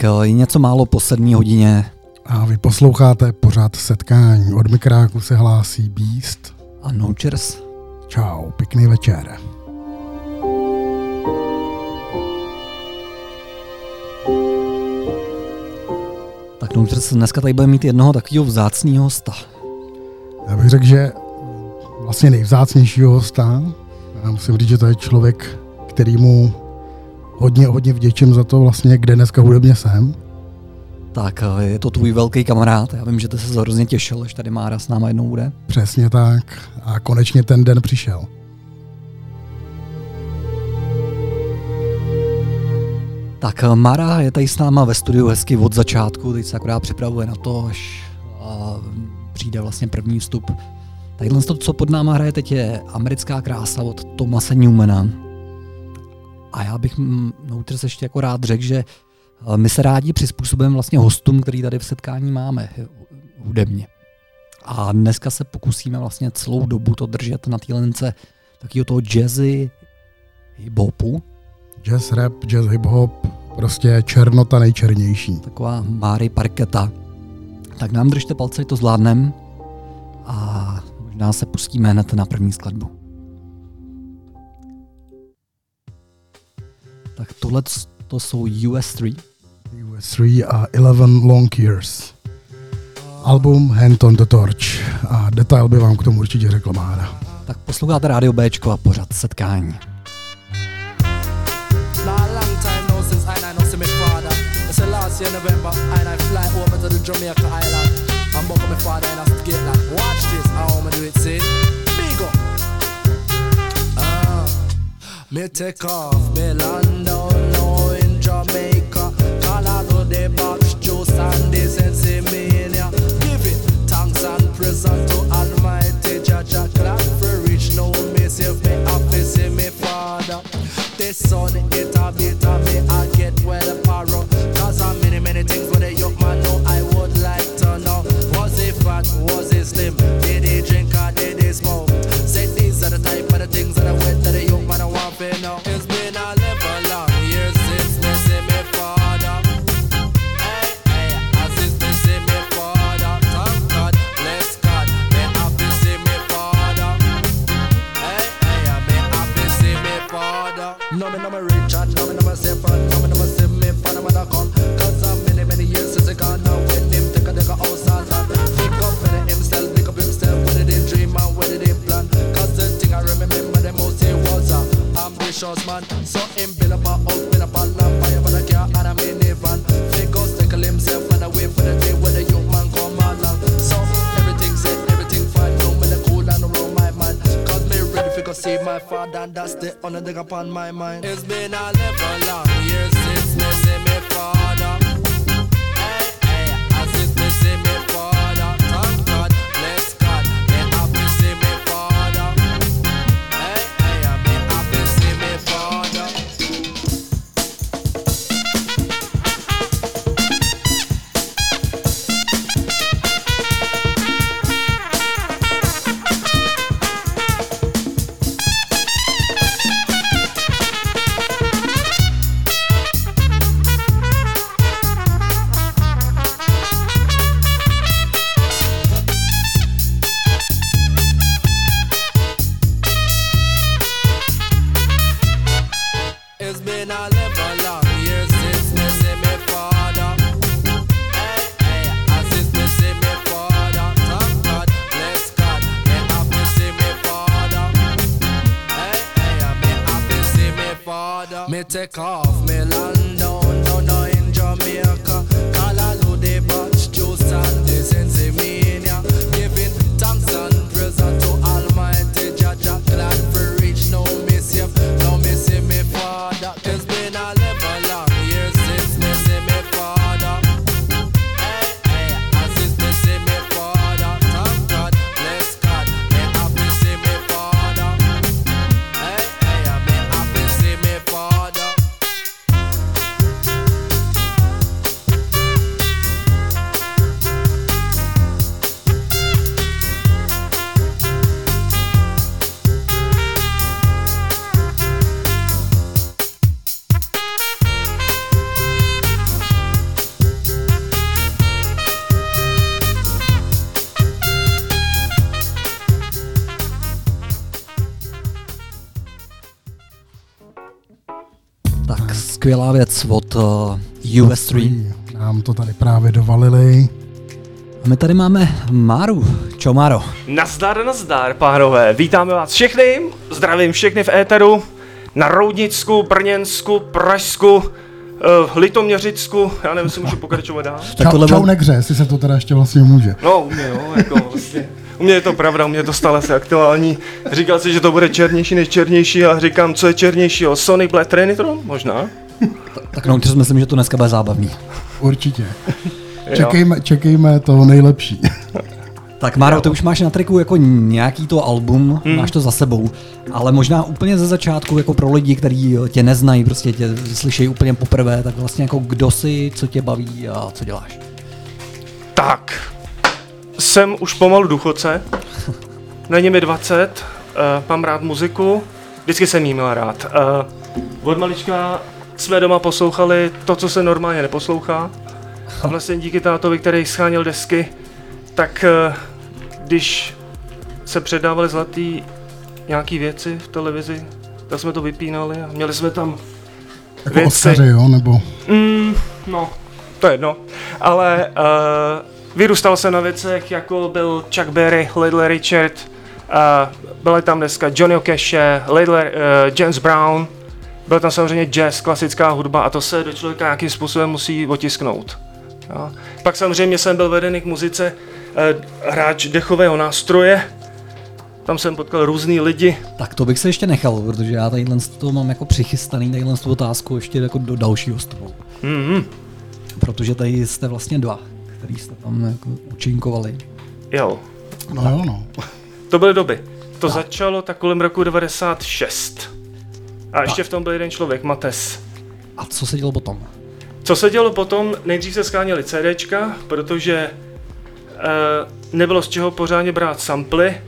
Tak eh, je něco málo po sedmí hodině. A vy posloucháte pořád setkání. Od mikráku se hlásí Beast. A no cheers. Čau, pěkný večer. Tak no cheers, dneska tady budeme mít jednoho takového vzácného hosta. Já bych řekl, že vlastně nejvzácnějšího hosta. Já musím říct, že to je člověk, kterýmu hodně, hodně vděčím za to vlastně, kde dneska hudebně jsem. Tak eh, je to tvůj velký kamarád. Já vím, že ty se hrozně těšil, až tady Mára s náma jednou bude. Přesně tak. A konečně ten den přišel. Tak eh, Mara je tady s náma ve studiu hezky od začátku, teď se akorát připravuje na to, až a, přijde vlastně první vstup. Tadyhle to, co pod náma hraje teď, je americká krása od Tomase Newmana. A já bych Nouters ještě jako rád řekl, že eh, my se rádi přizpůsobujeme vlastně hostům, který tady v setkání máme eh, hudebně. A dneska se pokusíme vlastně celou dobu to držet na té lince takového toho jazzy, hip-hopu. Jazz rap, jazz hip-hop, prostě černota nejčernější. Taková Máry Parketa. Tak nám držte palce, to zvládnem a možná se pustíme hned na první skladbu. Tak tohle to jsou US3. US3 a 11 Long Years. Album Hand on the Torch. A detail by vám k tomu určitě řekl Mára. Tak posloucháte Radio Bčko a pořád setkání. last year November and I fly over to the Jamaica Island and buck my father in a skate like watch this how I'ma do it see me take off me land down now in Jamaica. Colorado the box juice and the sensimania give it thanks and present to Almighty Jaja clap for reach no me save me happy see me father. The sun it a bit of me I get well paro Cause I'm many many things where the young man know I would like to know. Was he fat, was he slim, did he drink or did he smoke ambitious man. So him build up a house, build up a land Buy up a car and a minivan. Up, tickle himself and wait for the day when the young man come along. So everything set, everything fine. No me the cool and around my mind Cause me ready for go see my father And that's the only thing upon my mind. It's been a long years since me see me father skvělá věc od uh, US3. Nám to tady právě dovalili. A my tady máme Máru. Čau Máro. Nazdar, nazdar, pánové. Vítáme vás všechny, zdravím všechny v éteru, na Roudnicku, Brněnsku, Pražsku, uh, Litoměřicku, já nevím, jestli můžu pokračovat dál. Tak čau, čau negře, jestli se to teda ještě vlastně může. No, u mě, jo, jako vlastně. U mě je to pravda, u mě je to stále se aktuální. Říkal si, že to bude černější než černější a říkám, co je černějšího, Sonic Black Trinitron? Možná. Tak no, myslím, že to dneska bude zábavný. Určitě. Čekejme, čekejme to nejlepší. Tak Máro, ty už máš na triku jako nějaký to album, hmm. máš to za sebou, ale možná úplně ze začátku jako pro lidi, kteří tě neznají, prostě tě slyšejí úplně poprvé, tak vlastně jako kdo jsi, co tě baví a co děláš? Tak, jsem už pomalu důchodce, není mi 20, uh, mám rád muziku, vždycky jsem jí měl rád. Uh, od malička jsme doma poslouchali to, co se normálně neposlouchá. A vlastně díky tátovi, který scháněl desky, tak uh, když se předávaly zlatý nějaký věci v televizi, tak jsme to vypínali a měli jsme tam jako věci. Oscaři, jo, nebo? Mm, no, to je jedno. Ale uh, vyrůstal jsem na věcech, jako byl Chuck Berry, Little Richard, uh, byly tam dneska Johnny Cash, Little, uh, James Brown, byl tam samozřejmě jazz, klasická hudba a to se do člověka nějakým způsobem musí otisknout. Jo. Pak samozřejmě jsem byl vedený k muzice, eh, hráč dechového nástroje, tam jsem potkal různý lidi. Tak to bych se ještě nechal, protože já tadyhle to mám jako přichystaný, tadyhle tu otázku ještě jako do dalšího stolu. Mm-hmm. Protože tady jste vlastně dva, který jste tam jako učinkovali. Jo. No jo, no. To byly doby. To tak. začalo tak kolem roku 96. A ještě v tom byl jeden člověk, Mates. A co se dělo potom? Co se dělo potom? Nejdřív se skáněly CDčka, protože e, nebylo z čeho pořádně brát samply.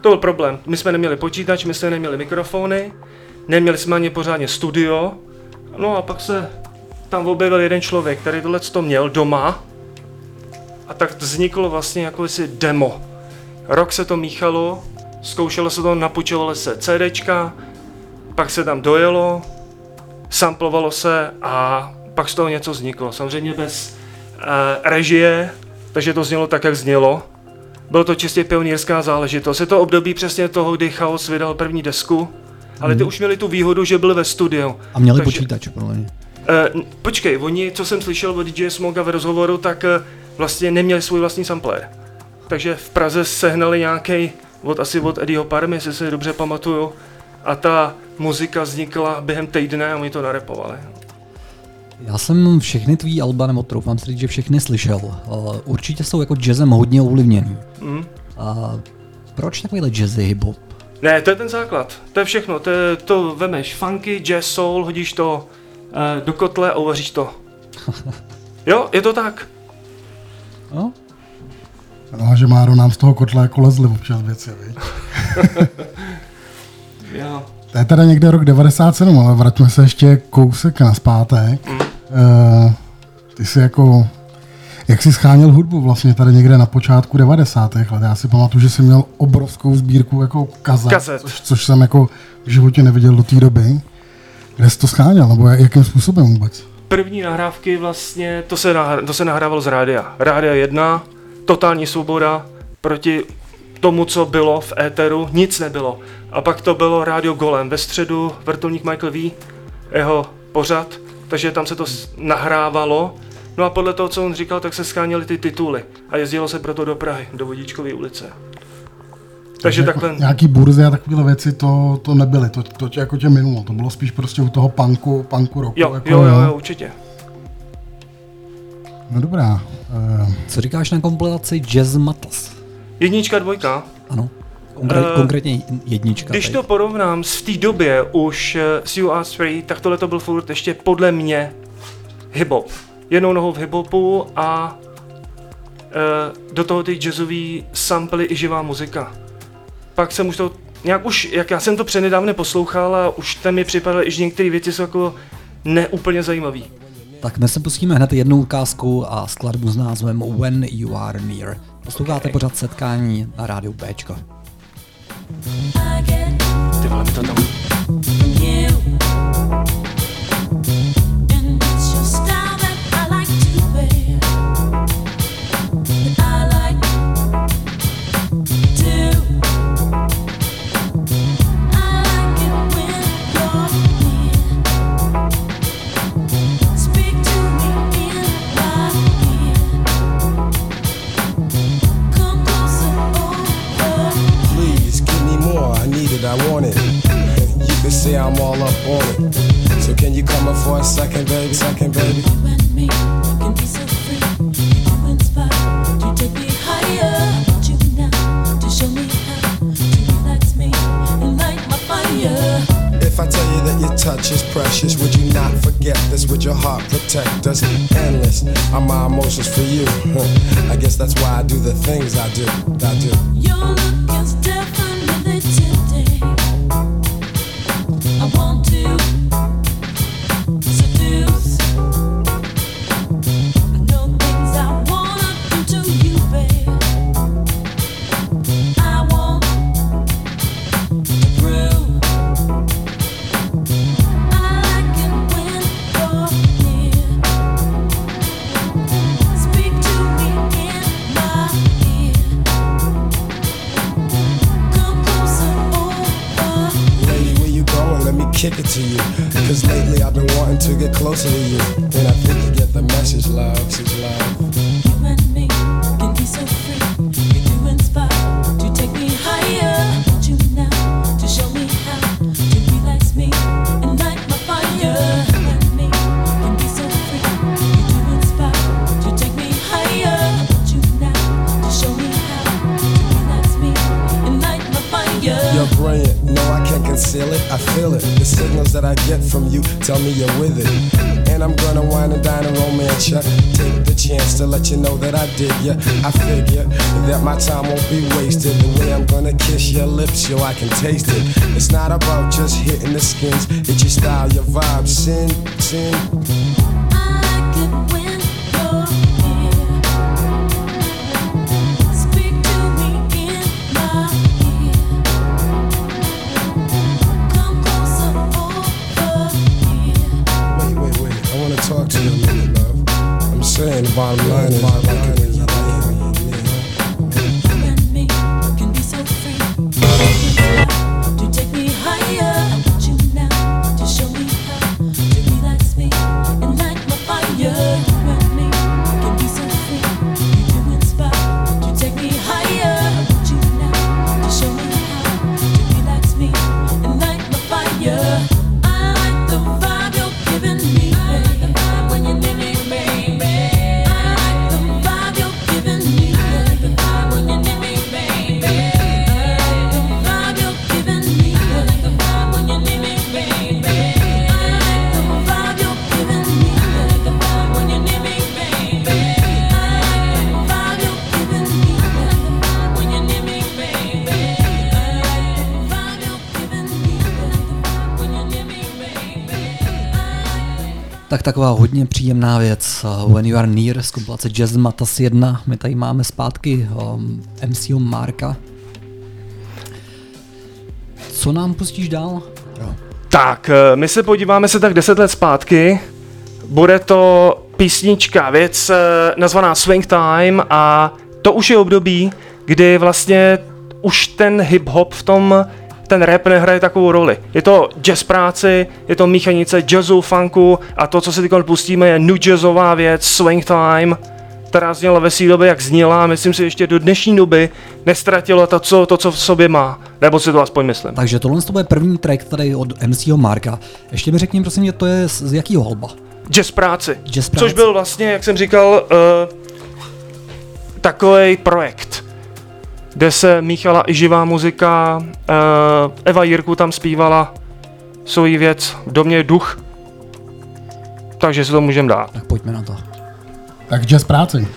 To byl problém. My jsme neměli počítač, my jsme neměli mikrofony, neměli jsme ani pořádně studio. No a pak se tam objevil jeden člověk, který tohle to měl doma. A tak vzniklo vlastně jako si demo. Rok se to míchalo, zkoušelo se to, napučovalo se CDčka, pak se tam dojelo, samplovalo se a pak z toho něco vzniklo. Samozřejmě bez uh, režie, takže to znělo tak, jak znělo. Bylo to čistě pionýrská záležitost. Je to období přesně toho, kdy Chaos vydal první desku, ale ty mm. už měli tu výhodu, že byli ve studiu. A měli takže, počítač, podle mě. Uh, počkej, oni, co jsem slyšel od DJ Smoga v rozhovoru, tak uh, vlastně neměli svůj vlastní sampler. Takže v Praze sehnali nějaký od asi od Eddieho Parmy, jestli si dobře pamatuju, a ta muzika vznikla během týdne a oni to narepovali. Já jsem všechny tvý alba, nebo troufám si říct, že všechny slyšel. Určitě jsou jako jazzem hodně ovlivněný. Mm. A proč takovýhle jazzy hip-hop? Ne, to je ten základ. To je všechno. To, je, to vemeš funky, jazz, soul, hodíš to uh, do kotle a uvaříš to. jo, je to tak. No. No, že Máro nám z toho kotle jako lezli občas věci, jo. To je teda někde rok 97, ale vraťme se ještě kousek na zpátek. Mm. Uh, ty jsi jako, jak jsi scháněl hudbu vlastně tady někde na počátku 90. let. Já si pamatuju, že jsi měl obrovskou sbírku jako kazet, kazet. Což, což, jsem jako v životě neviděl do té doby. Kde jsi to scháněl, nebo jakým způsobem vůbec? První nahrávky vlastně, to se, nahr- to se nahrávalo z rádia. Rádia 1, totální svoboda proti tomu, co bylo v éteru, nic nebylo. A pak to bylo Radio Golem ve středu, vrtulník Michael V, jeho pořad, takže tam se to nahrávalo. No a podle toho, co on říkal, tak se scháněly ty tituly a jezdilo se proto do Prahy, do Vodíčkové ulice. Takže, takže jako takhle... Nějaký burzy a takovéhle věci to, to nebyly, to, to tě, jako tě minulo, to bylo spíš prostě u toho punku, punku roku. Jo, jako, jo, jo, jo, určitě. No dobrá. Uh... Co říkáš na kompilaci Jazz Matas? Jednička, dvojka. Ano. Konkrét, uh, konkrétně jednička. Když tady. to porovnám s v té době už uh, s UR3, tak tohle to byl furt ještě podle mě hip-hop. Jednou nohou v hip-hopu a uh, do toho ty jazzový samply i živá muzika. Pak jsem už to nějak už, jak já jsem to přednedávne poslouchal a už tam mi připadaly, že některé věci jsou jako neúplně zajímavé. Tak my se pustíme hned jednu ukázku a skladbu s názvem When You Are Near. Posloucháte okay. pořád setkání na rádiu Bčko. Ty vole, to tam... it, I want it. You can see I'm all up on it. So can you come up for a second, baby? Second, baby. You and me can be so free. You inspire to take me higher. Want you now to show me how to relax me and my fire. If I tell you that your touch is precious, would you not forget this? Would your heart protect us? Endless are my emotions for you. I guess that's why I do the things I do. I do. Your look taste it. It's not about just hitting the skins. Hodně příjemná věc. Uh, When You Are Near z kompilace Jazz Matas 1. My tady máme zpátky um, MCO Marka. Co nám pustíš dál? Tak, eh, my se podíváme se tak 10 let zpátky. Bude to písnička, věc eh, nazvaná Swing Time a to už je období, kdy vlastně už ten hip-hop v tom, ten rap nehraje takovou roli. Je to jazz práci, je to míchanice jazzu, funku a to, co si teď pustíme, je new jazzová věc, Swing Time, která zněla ve své době, jak zněla a myslím si, že ještě do dnešní doby nestratilo to, co, to, co v sobě má. Nebo si to aspoň myslím. Takže tohle to bude první track tady od MCO Marka. Ještě mi řekni, prosím, mě, to je z z jakého alba? Jazz práci. Jazz práci. Což byl vlastně, jak jsem říkal, uh, takový projekt, kde se míchala i živá muzika. Uh, Eva Jirku tam zpívala svoji věc v domě duch. Takže si to můžeme dát. Tak pojďme na to. Tak jazz práci.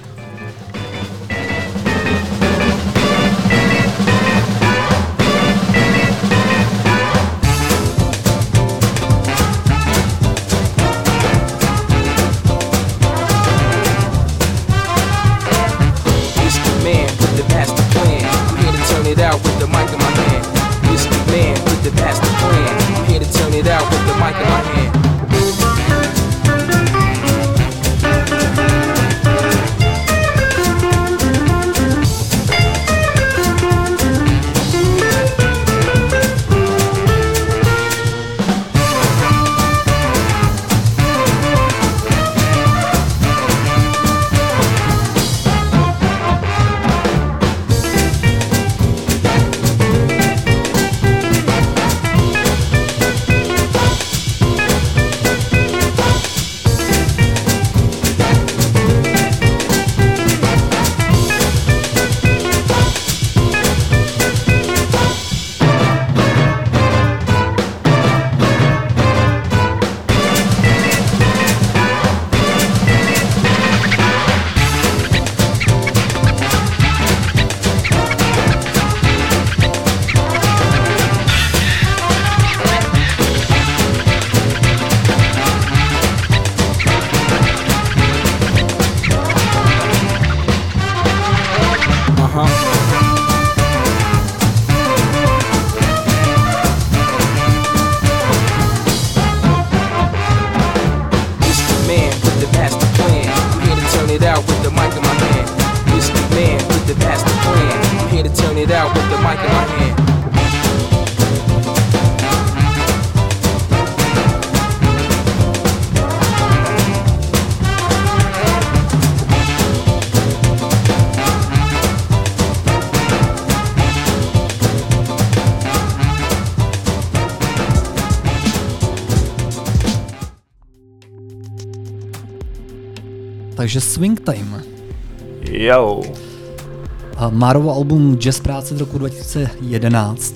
A Márovo album Jazz práce z roku 2011.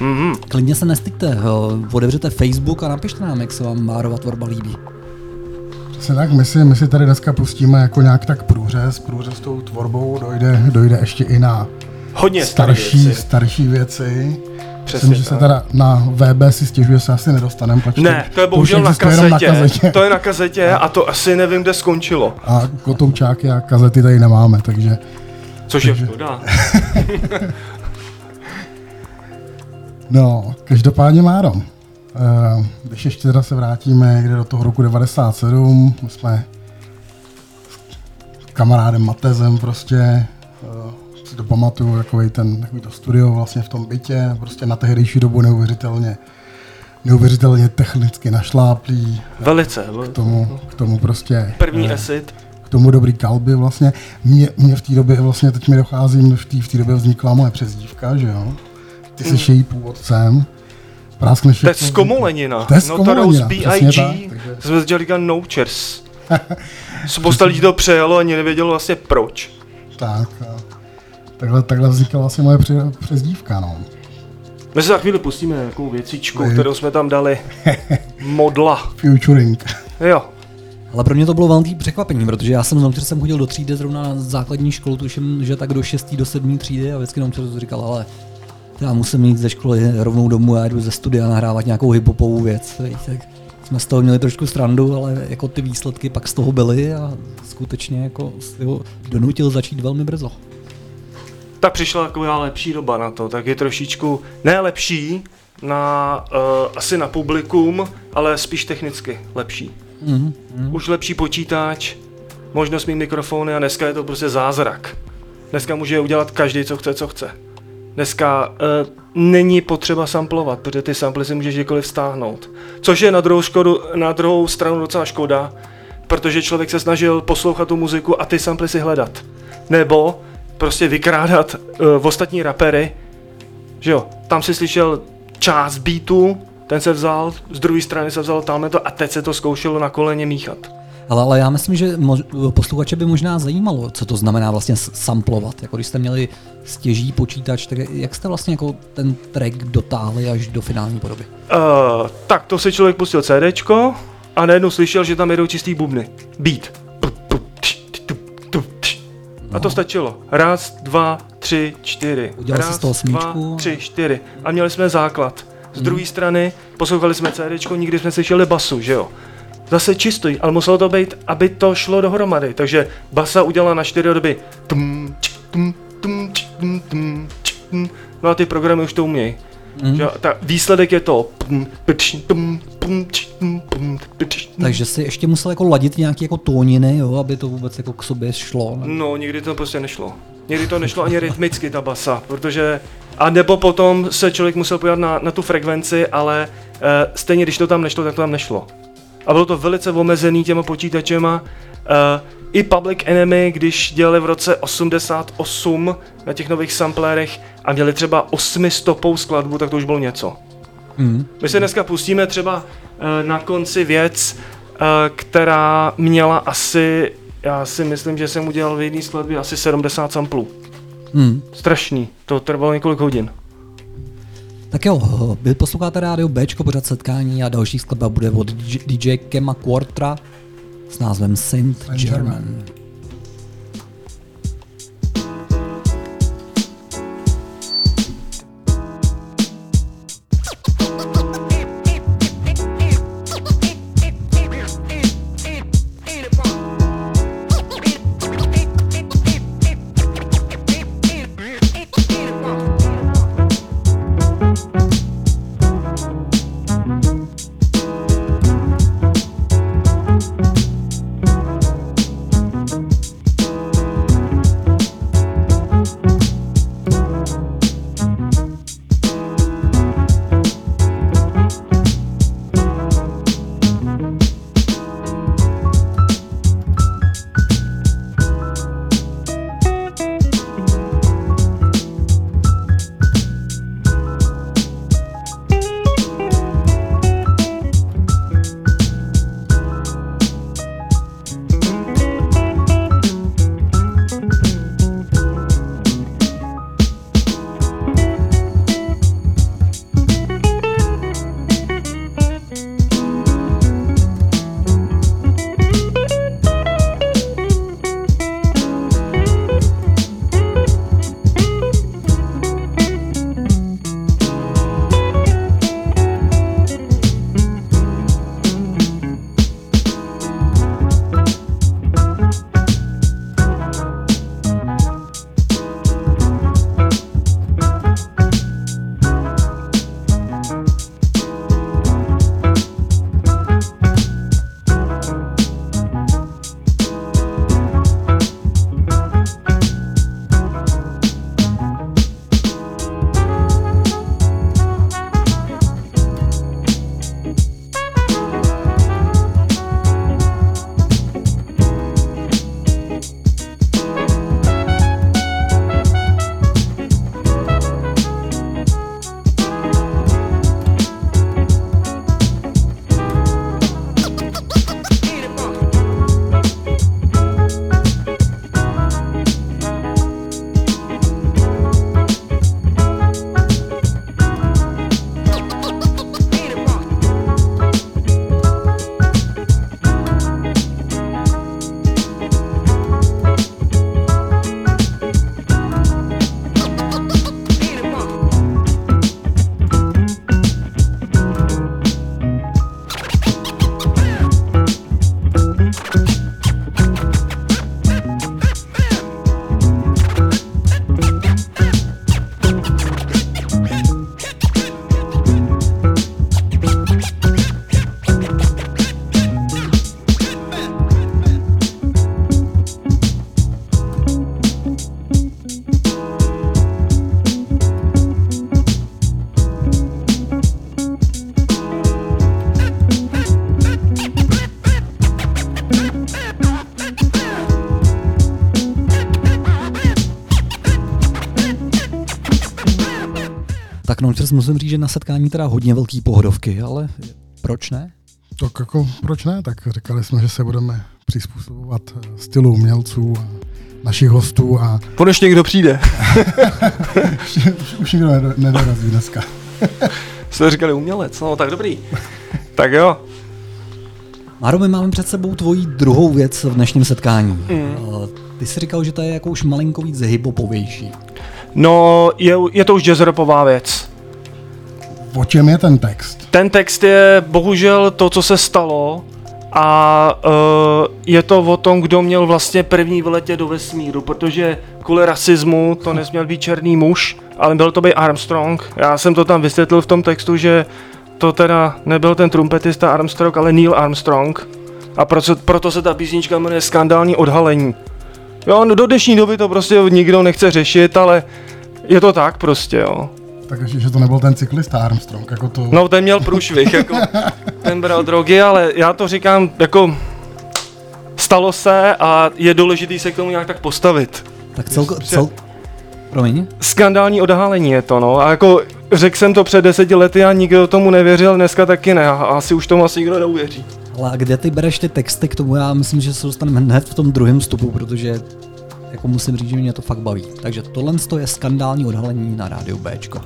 Mhm. Klidně se nestykte, otevřete Facebook a napište nám, jak se vám Márova tvorba líbí. Přesně tak, my si, my si tady dneska pustíme jako nějak tak průřez, průřez s tou tvorbou, dojde, dojde ještě i na Hodně starší, věci. starší věci. Přesně Myslím, že se teda na VB si stěžuje, se asi nedostaneme. protože Ne, to je už bohužel na existuje jenom kazetě. To je na kazetě a to asi nevím, kde skončilo. A kotoučáky a kazety tady nemáme, takže Což je škoda. no, každopádně Máro. eh, Když ještě teda se vrátíme někde do toho roku 97, my jsme s kamarádem Matezem prostě eh, si to pamatuju, takový ten, takový to studio vlastně v tom bytě, prostě na tehdejší dobu neuvěřitelně neuvěřitelně technicky našláplý, Velice. k tomu, k tomu prostě První eh, acid. K tomu dobrý kalby vlastně. Mě, mě v té době vlastně, teď mi dochází, v té v té době vznikla moje přezdívka, že jo. Ty jsi její původcem. Práskneš. To je zkomolenina. To je Notorious zkomolenina, přesně B.I.G. tak, takže- Jsme začali říkat no cheers. Spousta lidí to přejelo ani nevědělo vlastně proč. Tak, a takhle, takhle vznikla vlastně moje pře, přezdívka, no. My se za chvíli pustíme nějakou věcičku, Vy. kterou jsme tam dali. Modla. Futuring. Jo. Ale pro mě to bylo velký překvapení, protože já jsem domtře jsem chodil do třídy zrovna na základní školu, tuším, že tak do 6. do 7. třídy a vždycky domtře říkal, ale já musím jít ze školy rovnou domů a jdu ze studia nahrávat nějakou hiphopovou věc. Víš, tak jsme z toho měli trošku strandu, ale jako ty výsledky pak z toho byly a skutečně jako ho donutil začít velmi brzo. Tak přišla taková lepší doba na to, tak je trošičku, ne lepší, na, uh, asi na publikum, ale spíš technicky lepší. Mhm. Už lepší počítač, možnost mít mikrofony a dneska je to prostě zázrak. Dneska může udělat každý, co chce, co chce. Dneska uh, není potřeba samplovat, protože ty samply si můžeš kdykoliv stáhnout. Což je na druhou, škodu, na druhou stranu docela škoda, protože člověk se snažil poslouchat tu muziku a ty samply si hledat. Nebo prostě vykrádat uh, ostatní rapery, že jo, tam si slyšel část beatu, ten se vzal, z druhé strany se vzal tamhle to a teď se to zkoušelo na koleně míchat. Ale, ale já myslím, že mo- posluchače by možná zajímalo, co to znamená vlastně samplovat. Jako když jste měli stěží počítač, tak jak jste vlastně jako ten track dotáhli až do finální podoby? Uh, tak to si člověk pustil CDčko a najednou slyšel, že tam jedou čistý bubny. Beat. A to stačilo. Raz, dva, tři, čtyři. Udělal Raz, z toho dva, smyčku. tři, čtyři. A měli jsme základ. Z druhé strany poslouchali jsme CDčko, nikdy jsme slyšeli basu, že jo. Zase čistý, ale muselo to být, aby to šlo dohromady. Takže basa udělala na čtyři doby. Tum, tum, tum, tum, tum, tum. No a ty programy už to umějí. Že jo, ta výsledek je to. Takže si ještě musel jako ladit nějaké jako tóniny, jo, aby to vůbec jako k sobě šlo. No, nikdy to prostě nešlo. Někdy to nešlo ani rytmicky, ta basa, protože... A nebo potom se člověk musel podívat na, na tu frekvenci, ale uh, stejně, když to tam nešlo, tak to tam nešlo. A bylo to velice omezený těma počítačema. Uh, I Public Enemy, když dělali v roce 88 na těch nových samplerech a měli třeba 8 stopou skladbu, tak to už bylo něco. Mm. My se dneska pustíme třeba eh, na konci věc, která měla asi, já si myslím, že jsem udělal v jedné skladbě asi 70 samplů. Mm. Strašný, to trvalo několik hodin. Tak jo, vy posloucháte rádio Bčko, pořád setkání a další skladba bude od DJ, DJ Kema Quartra s názvem Saint Saint German. German. Tak no, musím říct, že na setkání teda hodně velký pohodovky, ale proč ne? Tak jako, proč ne? Tak říkali jsme, že se budeme přizpůsobovat eh, stylu umělců a našich hostů a Konečně někdo přijde. už, už nikdo nedo- nedorazí dneska. Jste říkali umělec, no tak dobrý. tak jo. Máro, my máme před sebou tvoji druhou věc v dnešním setkání. Mm. Ty jsi říkal, že to je jako už malinko víc hiphopovější. No, je, je to už jazzropová věc. Čem je ten text? Ten text je bohužel to, co se stalo a uh, je to o tom, kdo měl vlastně první vyletět do vesmíru, protože kvůli rasismu to nesměl být černý muž, ale byl to být Armstrong. Já jsem to tam vysvětlil v tom textu, že to teda nebyl ten trumpetista Armstrong, ale Neil Armstrong. A proto, proto se ta písnička jmenuje Skandální odhalení. Jo, no do dnešní doby to prostě nikdo nechce řešit, ale je to tak prostě, jo. Tak ještě, že to nebyl ten cyklista Armstrong, jako to... No, ten měl průšvih, jako, ten bral drogy, ale já to říkám, jako, stalo se a je důležitý se k tomu nějak tak postavit. Tak celko, cel... Promiň? Skandální odhalení je to, no, a jako, řekl jsem to před deseti lety a nikdo tomu nevěřil, dneska taky ne, a asi už tomu asi nikdo neuvěří. Ale a kde ty bereš ty texty k tomu? Já myslím, že se dostaneme hned v tom druhém vstupu, protože jako musím říct, že mě to fakt baví. Takže tohle je skandální odhalení na rádiu Bčko.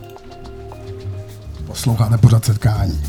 Posloucháte pořád setkání.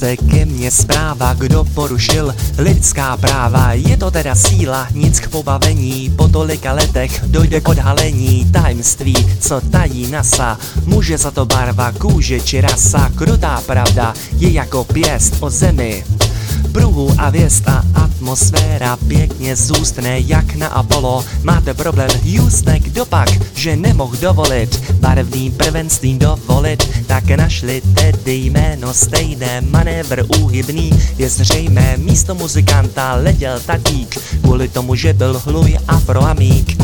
Se ke mně zpráva, kdo porušil lidská práva. Je to teda síla, nic k pobavení. Po tolika letech dojde k odhalení tajemství, co tají NASA. Může za to barva, kůže či rasa. Krutá pravda je jako pěst o zemi. Pruhu a věst a atmosféra pěkně zůstne jak na Apollo. Máte problém, Houston, kdo pak, že nemohl dovolit barevným prvenstvím dovolit, tak našli tedy jméno stejné, manévr úhybný je zřejmé, místo muzikanta letěl tatík, kvůli tomu, že byl hluj afroamík.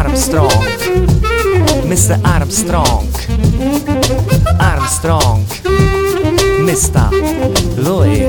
Armstrong, Mr. Armstrong, Armstrong, Mr. Louis.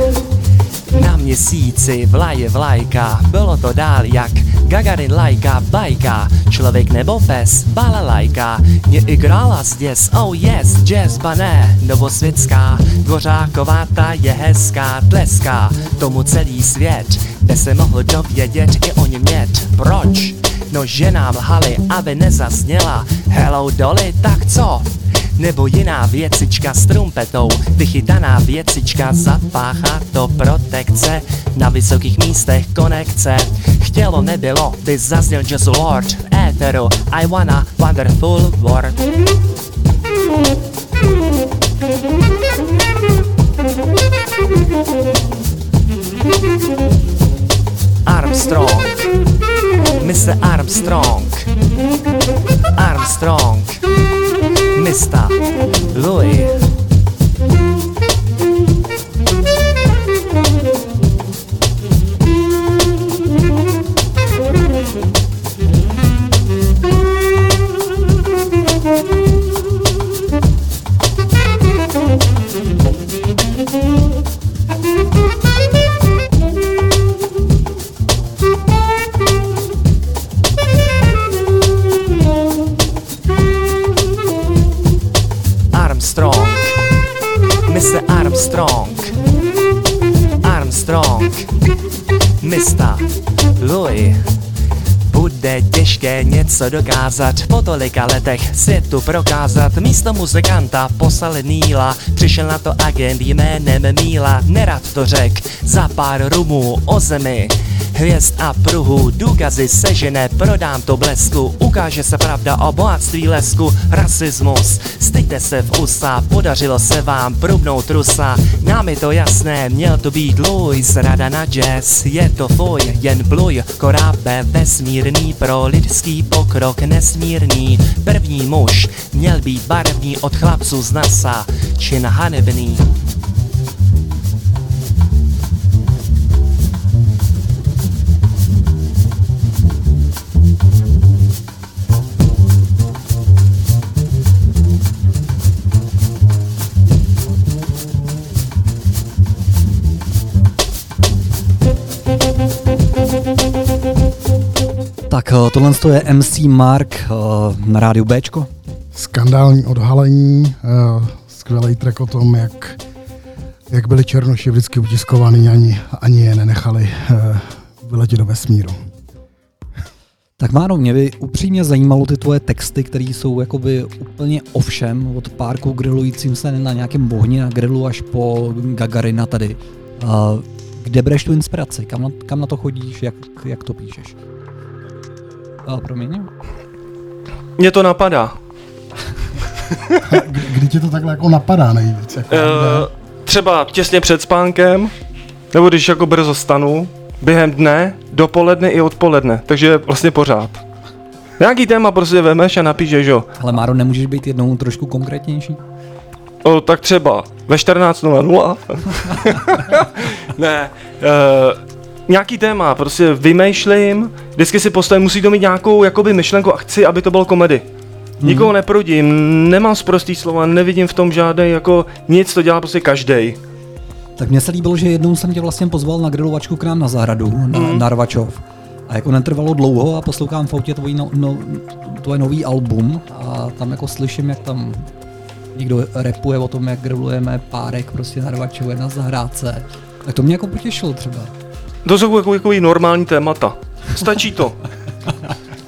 Na měsíci vlaje vlajka, bylo to dál jak Gagarin lajka, bajka, člověk nebo pes, balalajka, mě igrala zděs, oh yes, jazz, ba ne, novosvětská, Dvořáková ta je hezká, tleská, tomu celý svět, kde se mohl dovědět i o němět, proč? No že nám lhali, aby nezasněla Hello Dolly, tak co? Nebo jiná věcička s trumpetou Vychytaná věcička zapáchá to protekce. Na vysokých místech konekce. Chtělo nebylo, by zazněl Jazz Lord V éteru. I wanna wonderful world. Armstrong Mr. Armstrong Armstrong Mr. Louis něco dokázat. Po tolika letech světu prokázat. Místo muzikanta poslali Níla Přišel na to agent jménem Míla. Nerad to řek. Za pár rumů o zemi hvězd a pruhu, důkazy sežené, prodám to blesku, ukáže se pravda o bohatství lesku, rasismus, styďte se v usa, podařilo se vám prubnout rusa, nám je to jasné, měl to být Louis, rada na jazz, je to tvoj, jen bluj, korábe vesmírný, pro lidský pokrok nesmírný, první muž, měl být barevný od chlapců z NASA, čin hanebný. Tak eh, tohle to je MC Mark eh, na rádiu Bčko. Skandální odhalení, uh, skvělý track o tom, jak, jak byli černoši vždycky utiskovaný, ani, ani je nenechali vyletět do vesmíru. Tak Máro, mě by upřímně zajímalo ty tvoje texty, které jsou jakoby úplně ovšem, od párku grilujícím se na nějakém bohni na grilu až po Gagarina tady. Kde bereš tu inspiraci? Kam na, kam na to chodíš? Jak, jak to píšeš? Uh, promiň? Mně to napadá. Kdy, kdy ti to takhle jako napadá nejvíc? Jako, Uh, třeba těsně před spánkem, nebo když jako brzo stanu, během dne, dopoledne i odpoledne, takže vlastně pořád. Nějaký téma prostě vemeš a napíšeš, jo. Ale Máro, nemůžeš být jednou trošku konkrétnější? O, tak třeba ve 14.00. ne, uh, nějaký téma, prostě vymýšlím, vždycky si postavím, musí to mít nějakou jakoby myšlenku a chci, aby to bylo komedy. Nikoho neprudím, nemám zprostý slova, nevidím v tom žádný jako nic, to dělá prostě každý. Tak mně se líbilo, že jednou jsem tě vlastně pozval na grilovačku k nám na zahradu, na, Mhm. na Rvačov. A jako netrvalo dlouho a poslouchám v autě tvůj no, no, tvoje nový album a tam jako slyším, jak tam někdo repuje o tom, jak grilujeme párek prostě na Rvačově na zahrádce. Tak to mě jako potěšilo třeba. To jsou jako, jako normální témata. Stačí to.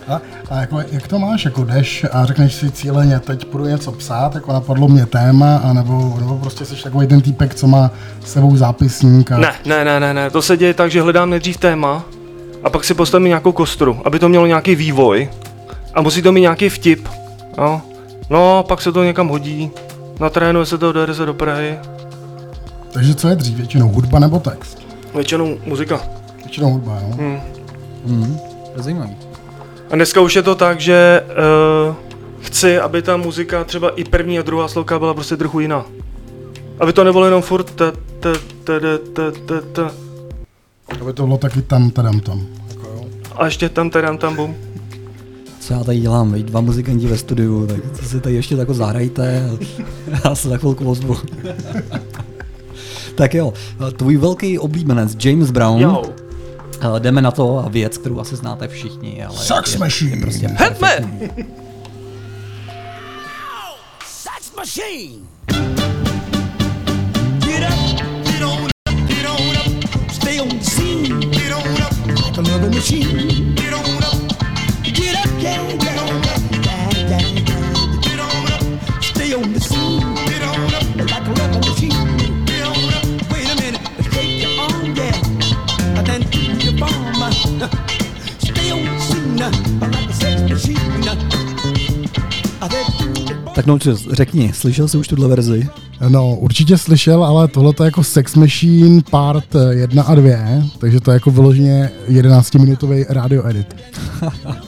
A, a jako, jak to máš, jako jdeš a řekneš si cíleně, teď půjdu něco psát, jako napadlo mě téma, anebo, nebo prostě jsi takový ten týpek, co má s sebou zápisník a Ne, ne, ne, ne, ne, to se děje tak, že hledám nejdřív téma a pak si postavím nějakou kostru, aby to mělo nějaký vývoj a musí to mít nějaký vtip. No, no pak se to někam hodí, natrénuje se to, dojede se do Prahy, takže co je dřív, většinou hudba nebo text? Většinou muzika. Většinou hudba, jo. Hmm. Mhm. To je zajímavý. A dneska už je to tak, že uh, chci, aby ta muzika třeba i první a druhá sloka byla prostě trochu jiná. Aby to nebylo jenom furt ta, ta, ta, ta, ta, ta, ta. Aby to bylo taky tam, tadam, tam. Jako, jo. A ještě tam, tam, tam, bum. Co já tady dělám, veď, dva muzikanti ve studiu, tak si tady ještě tako zahrajte a já se za chvilku ozvu. tak jo, tvůj velký oblíbenec James Brown. Jo. Eh, Jdeme na to a věc, kterou asi znáte všichni, ale Sex je, Machine. je prostě Hetme! Sex machine. Get up, get on up, get on up. Stay on the scene. Get on up loving machine. Get on up. Get up, get on up. Tak no, řekni, slyšel jsi už tuhle verzi? No, určitě slyšel, ale tohle to je jako Sex Machine part 1 a 2, takže to je jako vyloženě 11-minutový radio edit.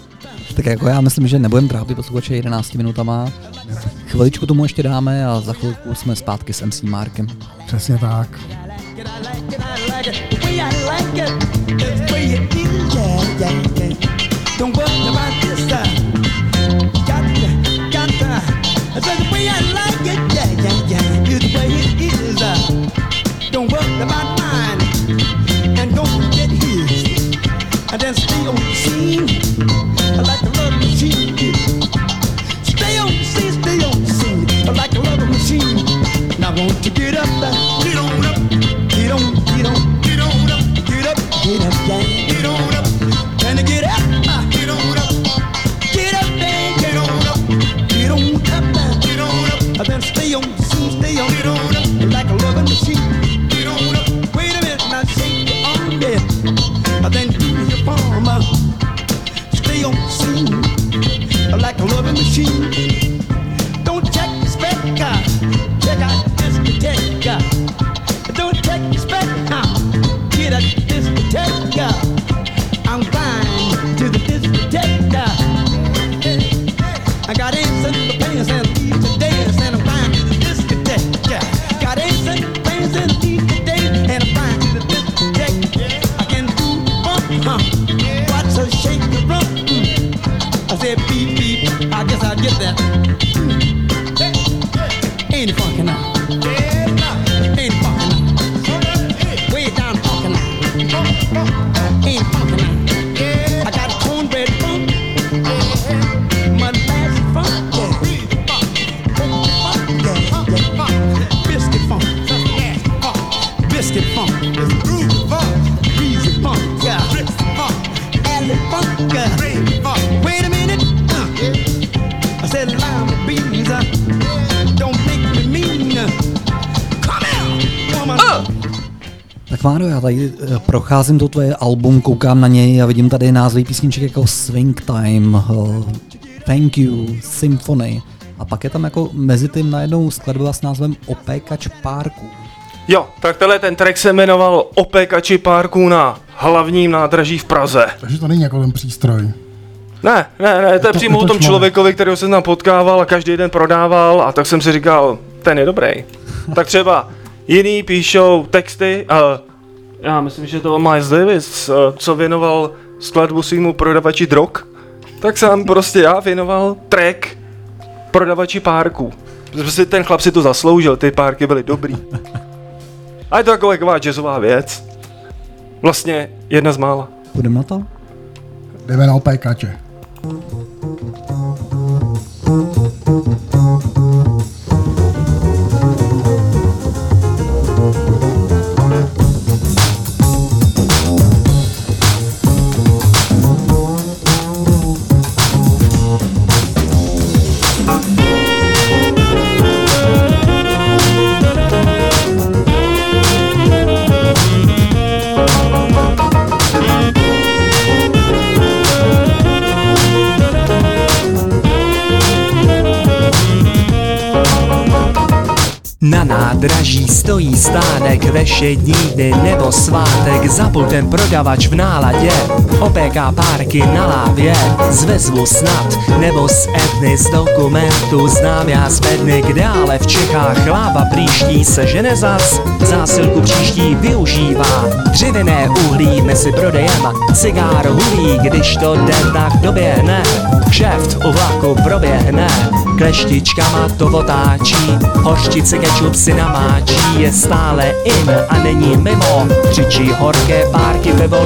Tak jako já myslím, že nebudeme trápit posluchače 11 minutama. Chviličku tomu ještě dáme a za chvilku jsme zpátky s MC Markem. Přesně tak. it, I like I the way I like it, yeah, yeah, yeah, is the way it is. Uh, don't worry about tady eh, procházím to tvoje album, koukám na něj a vidím tady názvy písniček jako Swing Time, eh, Thank You, Symphony. A pak je tam jako mezi tím najednou skladba s názvem Opékač párku. Jo, tak tenhle ten track se jmenoval Opékači párků na hlavním nádraží v Praze. Takže to není jako ten přístroj. Ne, ne, ne, to je to- přímo je o to tom čmavý. člověkovi, kterého jsem tam potkával a každý den prodával a tak jsem si říkal, ten je dobrý. tak třeba jiný píšou texty a já myslím, že to byl Miles Davis, eh, co věnoval skladbu svýmu prodavači drog, tak jsem prostě já věnoval track prodavači párků. Prostě ten chlap si to zasloužil, ty párky byly dobrý. A je to taková, taková jazzová věc. Vlastně jedna z mála. Půjdeme na to? Jdeme na opékače. Na nádraží stojí stánek ve všední dny nebo svátek. Za pultem prodavač v náladě Opéká párky na lávě. Zvezvu snad nebo z etny z dokumentu Znám já z bedny, kde ale v Čechách Láva příští se žene zas. Zásilku příští využívá Dřevěné uhlí mezi prodejem. Cigár hulí, když to jde tak doběhne. Kšeft u vlaku proběhne Kleštičkama to otáčí. Hořčice kečup si namáčí Je stále in a není mimo. Křičí horké párky pivo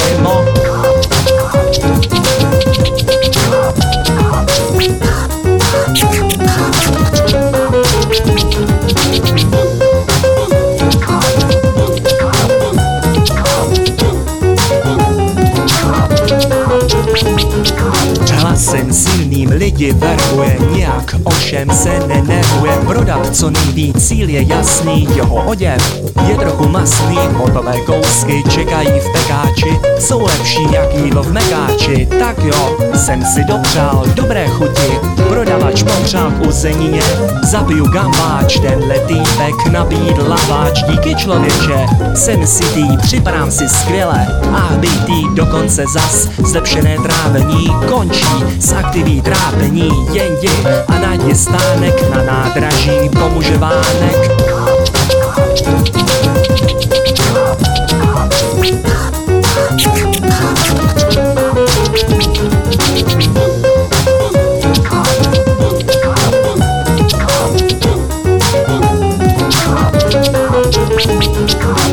limo Hlasem silným lidi verbuje Nějak ovšem se nenervuje. Prodat co nejvíc cíl je jasný Jeho oděv je trochu masný. Hotové kousky čekají v pekáči Jsou lepší jak jídlo v mekáči. Tak jo, jsem si dopřál dobré chuti Prodavač popřál k uzenině Zabiju gambáč, tenhle týpek nabídl laváč. Díky člověče, jsem si tý, připadám si skvěle. A bytý dokonce zas Zlepšené trávení končí s aktiví trápení. Jen jdi a najdi stánek na nádraží pomůže vánek Música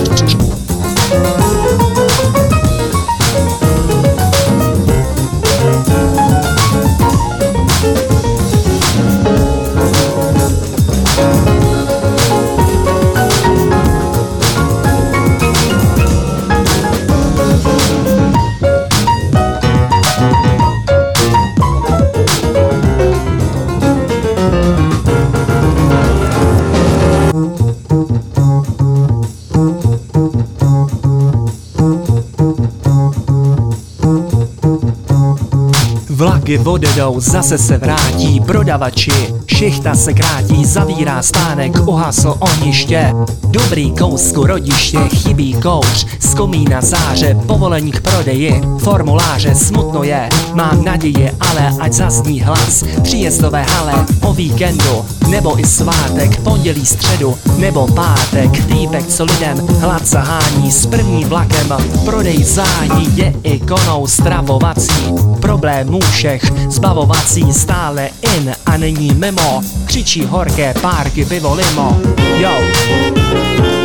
odjedou, zase se vrátí prodavači. Šichta se krátí, zavírá stánek, uhasl ohniště. Dobrý kousku rodiště, chybí kouř Z komína záře, povolení k prodeji. Formuláře smutno je, mám naději, ale ať zazní hlas. Příjezdové hale o víkendu nebo i svátek, pondělí, středu nebo pátek. Týpek, co lidem hlad zahání s prvním vlakem Prodej zájí je ikonou stravovací Problémů všech. Zbavovací stále in a není mimo. Křičí horké párky pivo limo. Yo!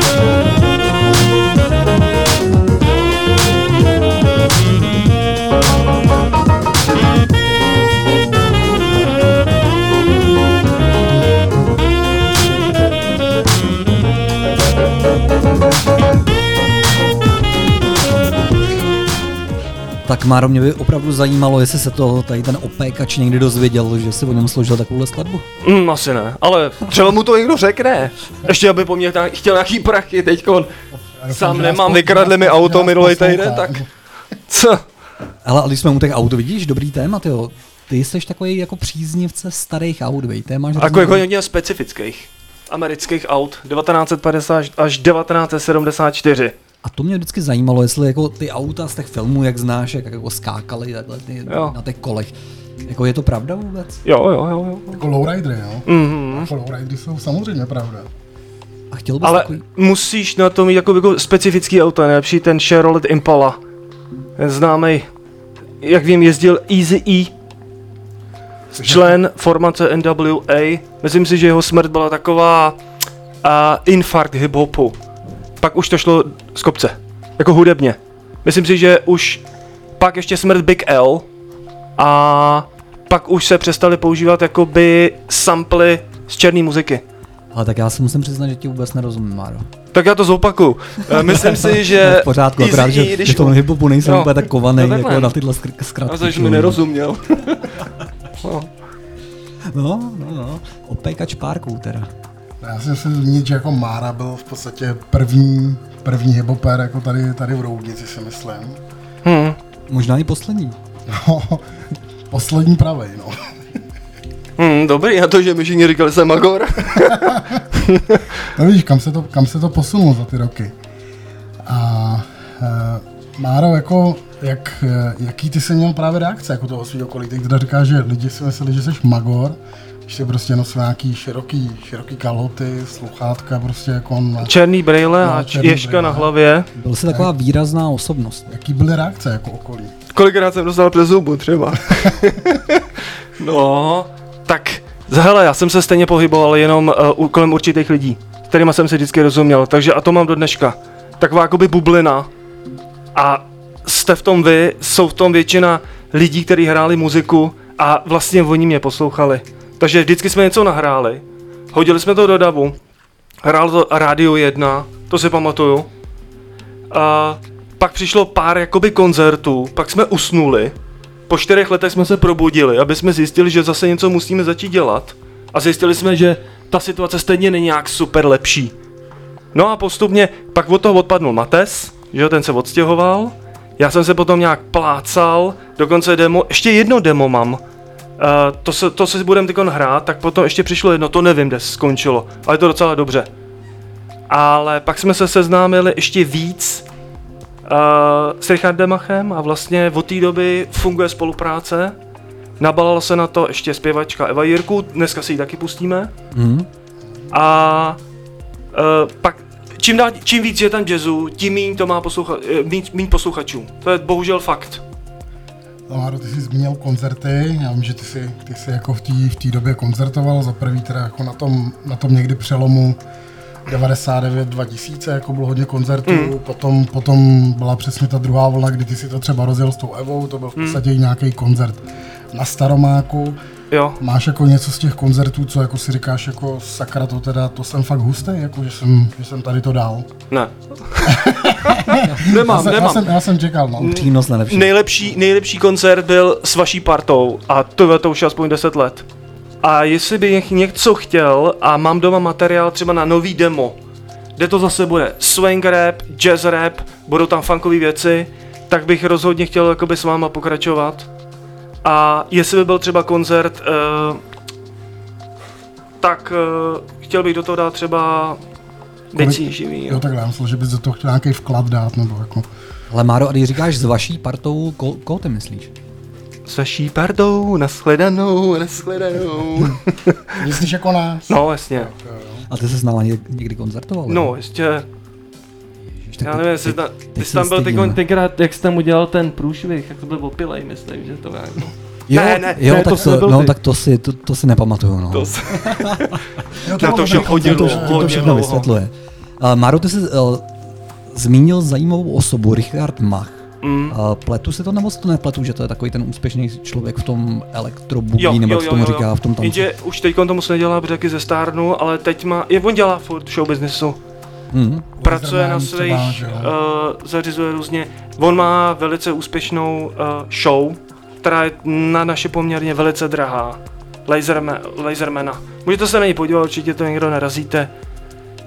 Tak Máro, mě by opravdu zajímalo, jestli se to tady ten opékač někdy dozvěděl, že si o něm složil takovouhle skladbu. Mm, asi ne, ale třeba mu to někdo řekne. Ještě aby po mně ta- chtěl nějaký prachy, teď sám nemám, vykradli mi auto minulý týden, tak co? Ale když jsme u těch aut, vidíš, dobrý téma, tyjo. Ty jsi takový jako příznivce starých aut, vej, máš Jako, jako hodně specifických amerických aut 1950 až 1974. A to mě vždycky zajímalo, jestli jako ty auta z těch filmů, jak znáš, jak jako skákali takhle ty, Jo. na těch kolech. Jako je to pravda vůbec? Jo, jo, jo, jo. Jako lowridery, jo? Mhm. Jako lowridery jsou samozřejmě pravda. A chtěl bys Ale takový... musíš na tom mít jako, jako specifický auto, nejlepší ten Chevrolet Impala. Ten známý, jak vím, jezdil Easy E, člen formace NWA. Myslím si, že jeho smrt byla taková a infarkt hip-hopu. Pak už to šlo z kopce, jako hudebně. Myslím si, že už pak ještě smrt Big L a pak už se přestali používat jakoby samply z černé muziky. Ale tak já si musím přiznat, že ti vůbec nerozumím, Máro. Tak já to zopakuju. Eh, Myslím si, že... v pořádku, akorát, že, když že tomu hiphopu nejsem No. úplně tak kovaný, No jako na tyhle skr- A zkratky. že mi nerozuměl. no. No, no, no. Opékač párků teda. Já si musím zmínit, že jako Mára byl v podstatě první, první hiboper jako tady, tady v Roudnici, si myslím. Hmm. Možná i poslední. No, poslední pravej, no. Hmm, dobrý, a to, že mi všichni říkali, jsem Magor. No vidíš, kam se to, kam se to posunulo za ty roky. A e, Máro, jako, jak, eh, jaký ty jsi měl právě reakce jako toho svého okolí? Teď teda říkáš, že lidi si mysleli, že jsi magor, že jsi prostě nosil nějaký široký, široký kalhoty, sluchátka, prostě jako na... Černý brejle No, a černý ješka brejle. na hlavě. Byl jsi taková výrazná osobnost. Jaký byly reakce jako okolí? Kolikrát jsem dostal přes zubu třeba. no, tak hele, já jsem se stejně pohyboval jenom uh, kolem určitých lidí, s kterými jsem si vždycky rozuměl, takže a to mám do dneška. Taková jakoby bublina a jste v tom vy, jsou v tom většina lidí, kteří hráli muziku a vlastně oni mě poslouchali. Takže vždycky jsme něco nahráli, hodili jsme to do davu, hrál to Radio 1, to si pamatuju. A pak přišlo pár jakoby koncertů, pak jsme usnuli, po čtyřech letech jsme se probudili, aby jsme zjistili, že zase něco musíme začít dělat. A zjistili jsme, že ta situace stejně není nějak super lepší. No a postupně pak od toho odpadnul Mates, že ten se odstěhoval. Já jsem se potom nějak plácal, dokonce demo, ještě jedno demo mám. Uh, to, se, to se budeme teď hrát, tak potom ještě přišlo jedno, to nevím, kde skončilo, ale je to docela dobře. Ale pak jsme se seznámili ještě víc uh, s Richardem Machem a vlastně od té doby funguje spolupráce. Nabalala se na to ještě zpěvačka Eva Jirku, dneska si ji taky pustíme. Hm? A uh, pak čím, dál, čím víc je tam jazzu, tím méně to má poslucha, eh, míň, míň posluchačů. To je bohužel fakt. Láro, ty jsi zmínil koncerty, já vím, že ty jsi, ty jsi jako v té v té době koncertoval, za prvý teda jako na tom, na tom někdy přelomu 99-2000, jako bylo hodně koncertů, Hmm. potom, potom byla přesně ta druhá vlna, kdy ty si to třeba rozjel s tou Evou, to byl v Hmm. podstatě i nějaký koncert na Staromáku. Jo. Máš jako něco z těch koncertů, co jako si říkáš, jako sakra, to teda, to jsem fakt hustý, jako že jsem, že jsem tady to dal. Ne. já, nemám, jsem, já, nemám. jsem, já jsem čekal, no. Přínos nejlepší. Nejlepší, nejlepší koncert byl s vaší partou a to, to už je aspoň 10 let. A jestli bych něco chtěl a mám doma materiál třeba na nový demo, kde to zase bude swing rap, jazz rap, budou tam funkové věci, tak bych rozhodně chtěl jakoby s váma pokračovat. A jestli by byl třeba koncert, uh, tak uh, chtěl bych do toho dát třeba věcí živý. Jo, takhle, já myslel, že bys do toho chtěl nějaký vklad dát, nebo jako... Ale Máro, a když říkáš s vaší partou, ko, koho ty myslíš? S vaší partou, nashledanou, nashledanou. Myslíš jako nás? No, jasně. A ty jsi s náma někdy, koncertoval? No, ještě, tak já ty- nevím, jestli ty- ta, ty jsi tam byl teď, tenkrát, jak jsi tam udělal ten průšvih, jak to byl opilej, myslím, že to jako... Jo, Ne, ne, jo ne, tak to no, ty. tak to si, to, to si nepamatuju. No. To s- Jo, Na to je hodně to, to hodně všechno vysvětluje. Uh, Máro, ty jsi uh, zmínil zajímavou osobu, Richard Mach. Mm. Uh, pletu si to nebo si to nepletu, že to je takový ten úspěšný člověk v tom elektrobugy, nebo jak se tomu říká v tom tanci? Jenže už teď to moc nedělá, protože taky ze stárnu, ale teď má, je, on dělá furt show businessu. Mhm. Pracuje na svých, uh, zařizuje různě. On má velice úspěšnou uh, show, která je na naše poměrně velice drahá. Laserma, Lasermana. Můžete se na něj podívat, určitě to někdo narazíte.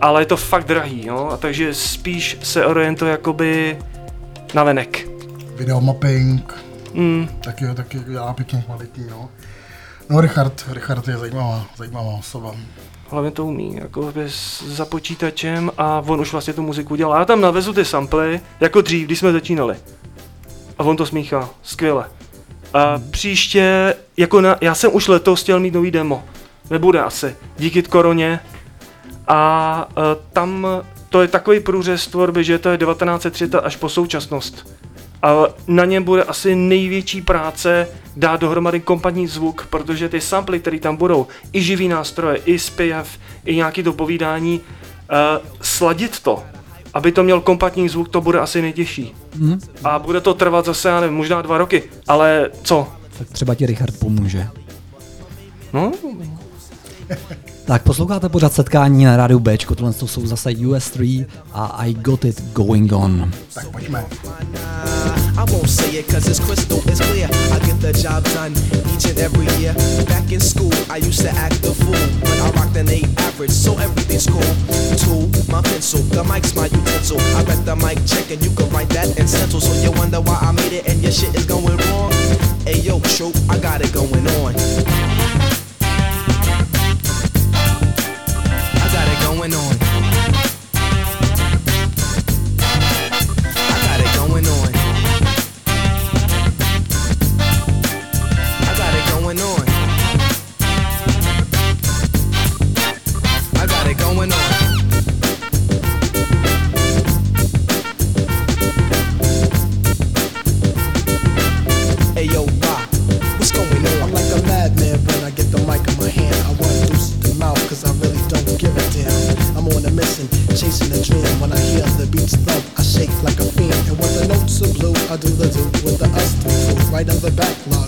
Ale je to fakt drahý, jo? A takže spíš se orientuje jakoby na venek. Videomapping, Mm, taky, taky dělá pěkně kvalitní, no. No Richard, Richard je zajímavá, zajímavá osoba. Hlavně to umí, jako bez, za počítačem a on už vlastně tu muziku dělá. Já tam navezu ty samply, jako dřív, když jsme začínali. A on to smíchá, skvěle. A příště, jako na, já jsem už letos chtěl mít nový demo. Nebude asi, díky koroně. A uh, tam to je takový průřez tvorby, že to je 1930 až po současnost. A na něm bude asi největší práce dát dohromady kompletní zvuk, protože ty samply, které tam budou, i živý nástroje, i zpěv, i nějaký to povídání, uh, sladit to, aby to měl kompaktní zvuk, to bude asi nejtěžší. Mhm. A bude to trvat zase, já nevím, možná dva roky, ale co? Tak třeba ti Richard pomůže. No, Tak posloucháte pořád setkání na rádiu B, tohle to jsou zase US3 a I Got It Going On. Tak pojďme. I won't say it cause it's crystal, it's clear. I get the job done each and every year. Back in school, I used to act the fool, but I rocked an 8 average, so everything's cool. Tool, my pencil, the mic's my utensil. I read the mic check and you can write that in stencil. So you wonder why I made it and your shit is going wrong. Hey yo, troop, I got it going on. I shake like a fiend. And when the notes are blue, I do the do with the us crew. Right in the backlog, Jeff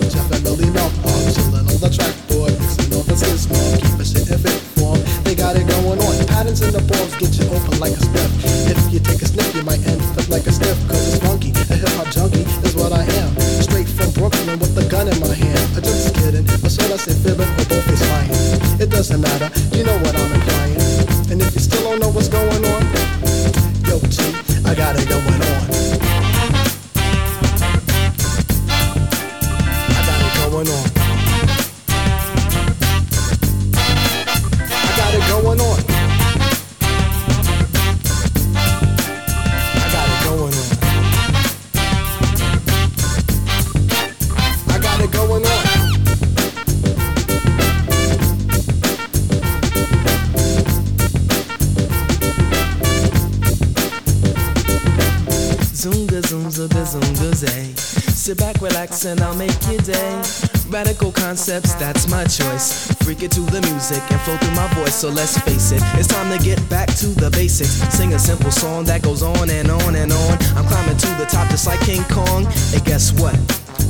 back, relax, and I'll make your day. Radical concepts, that's my choice. Freak it to the music and flow through my voice. So let's face it, it's time to get back to the basics. Sing a simple song that goes on and on and on. I'm climbing to the top just like King Kong. And guess what?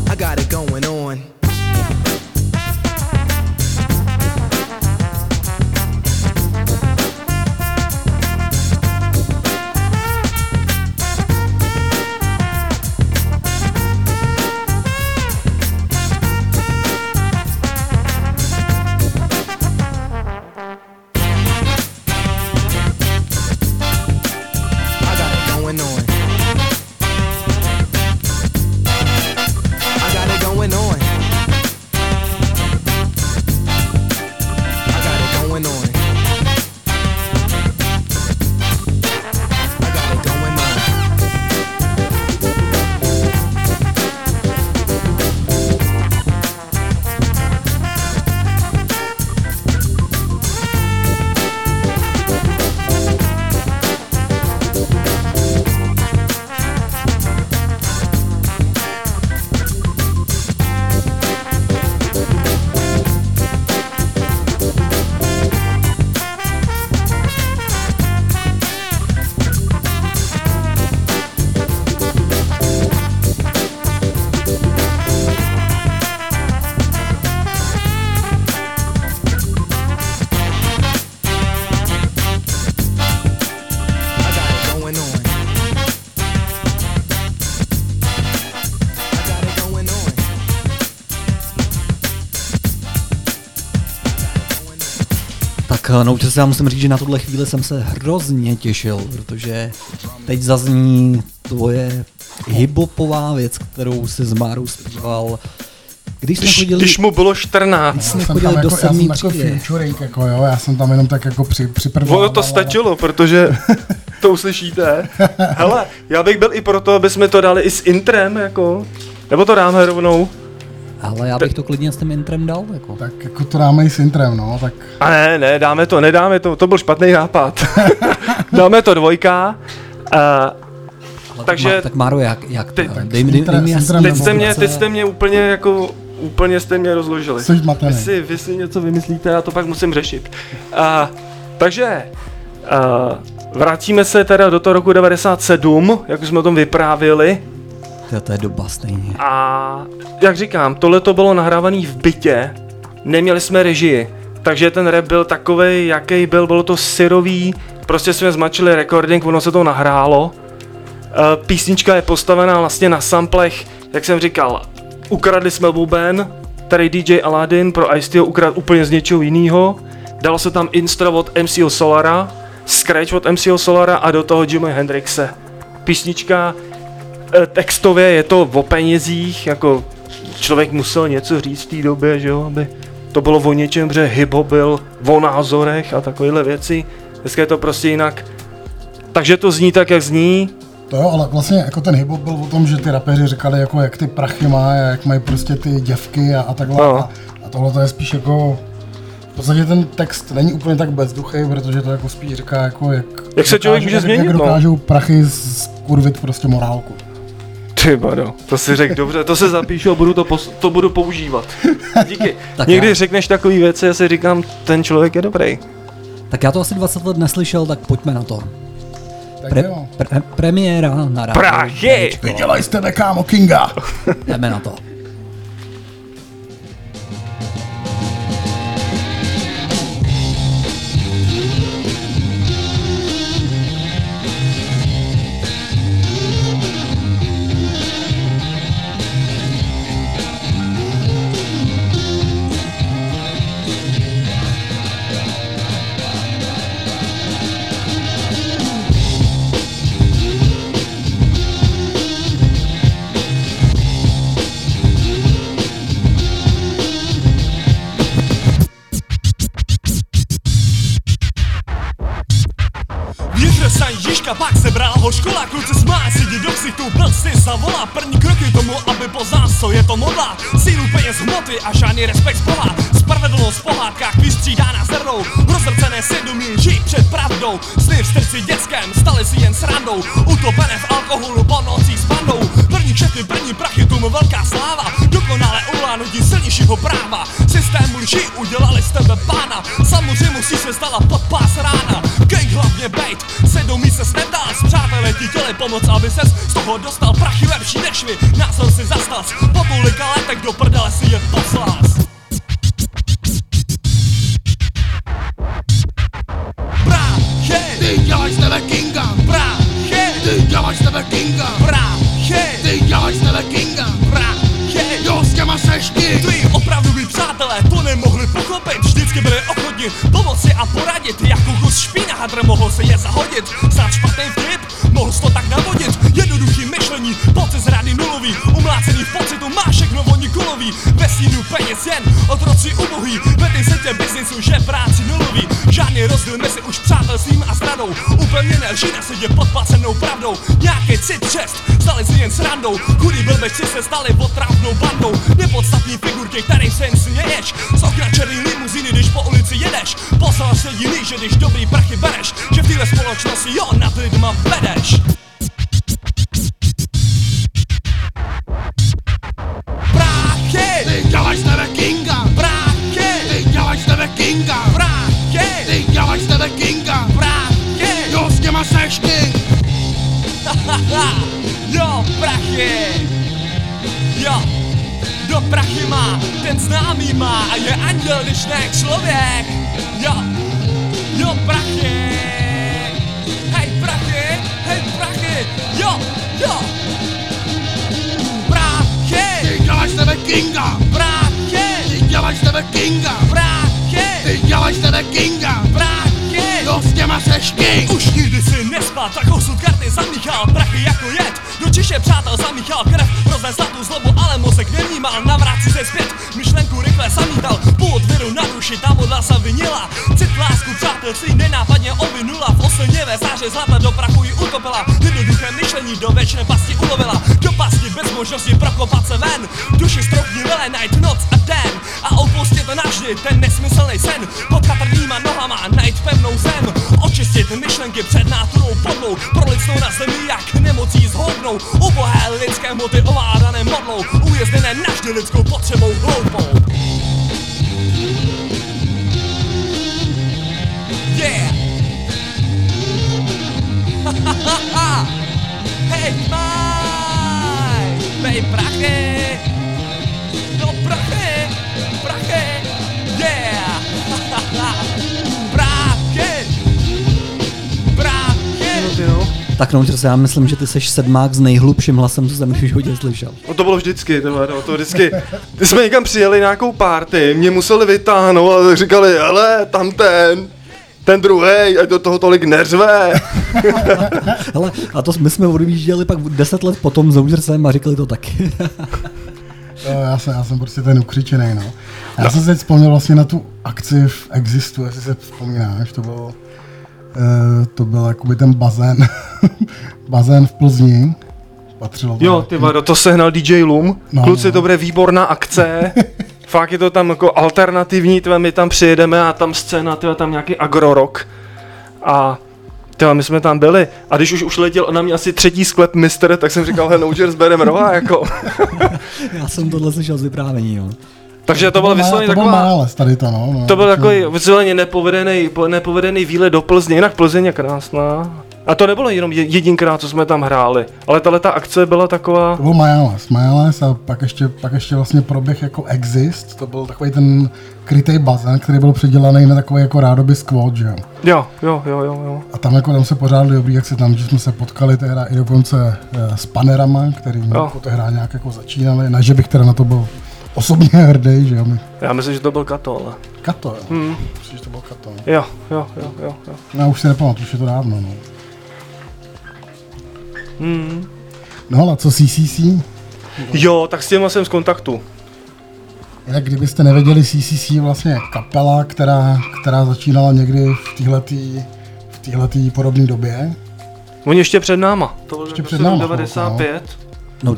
I got it going on. Se já musím říct, že na tuhle chvíli jsem se hrozně těšil, protože teď zazní tvoje hibopová věc, kterou si s Márou zpíval. Když jsme Když, chodili, když mu bylo 14. jsme jsem chodili tam do jako, já jsem jako jako jo, já jsem tam jenom tak jako při, připrvoval. Ono to stačilo, protože to uslyšíte. Hele, já bych byl i proto, aby jsme to dali i s intrem, jako. Nebo to dáme rovnou. Ale já bych to klidně s tím intrem dal, jako. Tak jako to dáme i s intrem, no, tak A ne, ne, dáme to, nedáme to, to byl špatný nápad. dáme to dvojka. A Ale takže- tak, Má, tak Máro, jak, jak Ty- to? tak Dej, mi- dej, dej teď jste mě, teď jste mě úplně jako, úplně jste mě rozložili. jsi. Vy si, vy si něco vymyslíte, já to pak musím řešit. A, takže, a, vrátíme se teda do toho roku 97, jak už jsme o tom vyprávěli. To, to je doba stejně. A jak říkám, tohle to bylo nahrávané v bytě, neměli jsme režii, takže ten rap byl takový, jaký byl, bylo to syrový, prostě jsme zmačili recording, ono se to nahrálo. E, Písnička je postavená vlastně na samplech, jak jsem říkal, ukradli jsme buben, tady DJ Aladdin pro ice ukradl úplně z něčeho jiného, dalo se tam instro od MCO Solara, scratch od MCO Solara a do toho Jimi Hendrixe. Písnička textově je to o penězích, jako člověk musel něco říct v té době, že jo, aby to bylo o něčem, protože hip byl o názorech a takovéhle věci. Dneska je to prostě jinak. Takže to zní tak, jak zní. To jo, ale vlastně jako ten hip byl o tom, že ty rapeři říkali, jako jak ty prachy má, a jak mají prostě ty děvky a, a takhle. No. A, a tohle to je spíš jako... V podstatě ten text není úplně tak bezduchý, protože to jako spíš říká, jako jak... Jak se člověk může změnit, Jak no. dokážou prachy skurvit prostě morálku. Ty bado, to si řekl dobře, to se zapíšu a budu to, pos- to budu používat. Díky. Tak Někdy já- řekneš takové věci, já si říkám, ten člověk je dobrý. Tak já to asi 20 let neslyšel, tak pojďme na to. Tak Pre, jo. pre, premiéra na rádiu. Prachy! Vydělej z tebe, kámo, Kinga! Jdeme na to. Škola Kluci smá sedí do ksichtu si zavolá. První kroky tomu, aby poznal, co je to modla Sílu peněz hmoty a žádný respekt Boha. Spravedlnost v pohádkách vystřídána zrnou. Rozrcené svědomí žijí před pravdou. Sny v srdci dětském staly si jen srandou. Utopené v alkoholu po nocích s bandou. První kšefty, první prachy, tomu velká sláva Ovládnutí silnějšího práva Systém lží udělali z tebe pána. Samozřejmě musí se stala pod pás rána. Gang hlavně bejt, sedomí se smetá S přátelé ti chtěli pomoc, aby ses z toho dostal. Prachy lepší než vy, názor si zastal Po tolika letech do prdele si je poslal Ty děláš z tebe kinga, prachy, ty děláš z tebe kinga, prachy, ty děláš z tebe kinga, king. Tví opravdoví přátelé to nemohli pochopit. Vždycky byli ochotni pomoci a poradit. Jako kus špína hadr mohl se je zahodit. Snad špatný vtip, mohl to tak navodit. Jednoduchý myšlení, pocit z rády nulový Umlácený v pocitu, všechno voní kulový Ve stínu peněz jen, otroci ubohý Ve té světě biznisu, že práci nulový. Žádný rozdíl mezi už přátelstvím a zradou Upevněné lži na světě podplacenou pravdou. Nějaký cit, čest, stali si jen srandou. Chudý blbečci se stali otravnou bandou. Nepodstatní figurky, kterým se jen směješ Z okna černý limuzíny, když po ulici jedeš. Poslal se jiný, že když dobrý prachy bereš. Že v téhle společnosti jo nad lidma vedeš děláš tebe kinga, prachy, ty děláš tebe kinga, prachy, ty děláš tebe kinga, prachy jo s těma seš. Haha, jo, prachy! Jo, do prachy má, ten známý má a je anděl, když ne člověk! Jo, jo, prachy! Hej, prachy, hej, prachy! Jo, jo! Kinga, prachy, ty děláš z tebe kinga, prachy, ty děláš z tebe kinga, prachy! a seš king Už nikdy si nespal, tak osud karty zamíchal Prachy jako jed, do čiše přátel zamíchal Krev roznesla tu zlobu, ale mozek nevnímal. Navrácí se zpět, myšlenku rychle zamítal. Původ viru na duši, ta modla se vinila. Cit lásku přátel si nenápadně ovinula V oslněvé záře zlata do prachu ji utopila. Jednoduché myšlení do věčné pasti ulovila. Do pasti bez možnosti prokopat se ven. Duši stroupni vele najít noc a den A opustit navždy ten nesmyslný sen Pod chatrnýma nohama najít pevnou zem Očistit myšlenky před náturou podlou Prolicnou na zemi jak nemocí zhoubnou Ubohé lidské hmoty ovládané modlou Ujezdněné navždy lidskou potřebou hloupou Yeah! Hej, maj! Dej prachy! Prachy! Prachy! Tak no, já myslím, že ty seš sedmák s nejhlubším hlasem, co jsem v životě slyšel. No to bylo vždycky, to, bylo, to vždycky. Když jsme někam přijeli nějakou party, mě museli vytáhnout a říkali, hele, tam ten, ten druhý, ať do toho tolik neřve. Hele, a to my jsme odjížděli pak deset let potom s Ougersem a říkali to taky. Jo, já, jsem, já jsem prostě ten ukřičený, no. Já no. jsem se teď vzpomněl vlastně na tu akci v Existu, jestli se vzpomínáš, to bylo, to byl jakoby ten bazén, bazén v Plzni, patřilo Jo, ty vado, to sehnal DJ Lum. No, Kluci, no. to bude výborná akce. Fakt je to tam jako alternativní, tve, my tam přijedeme a tam scéna, tve, tam nějaký agrorok. A Tyva, my jsme tam byli a když už už letěl na mě asi třetí sklep mister, tak jsem říkal, hele, Nogers berem roha, jako. Já jsem tohle slyšel z vyprávění, jo. Takže to bylo má- vysloveně to byl taková... Máles tady to, no. no To byl takový vysloveně nepovedený, po- nepovedený výlet do Plzně, jinak Plzeň je krásná. A to nebylo jenom je- jedinkrát, co jsme tam hráli, ale tahle ta akce byla taková... To byl Majales, Majales a pak ještě, pak ještě vlastně proběh jako Exist, to byl takový ten krytý bazén, který byl předělaný na takový jako rádoby squat, že jo. Jo, jo, jo, jo. A tam jako tam se pořádali dobrý, jak se tam, že jsme se potkali tehdy i dokonce eh, s panerama, který jako tehdy nějak jako začínali, ne, že bych teda na to byl osobně hrdý, že jo. My- Já myslím, že to byl Kato, ale... Kato, jo. Hmm. Myslím, že to byl Kato. Jo, jo, jo, jo, jo. Já už si nepamatuju, už je to dávno, no. Hmm. No ale co CCC? Jo, tak s těma jsem z kontaktu. Jak kdybyste nevěděli, CCC je vlastně kapela, která, která začínala někdy v téhletý, v téhletý podobné době. Oni ještě před náma. To bylo Ještě před náma, 95. No,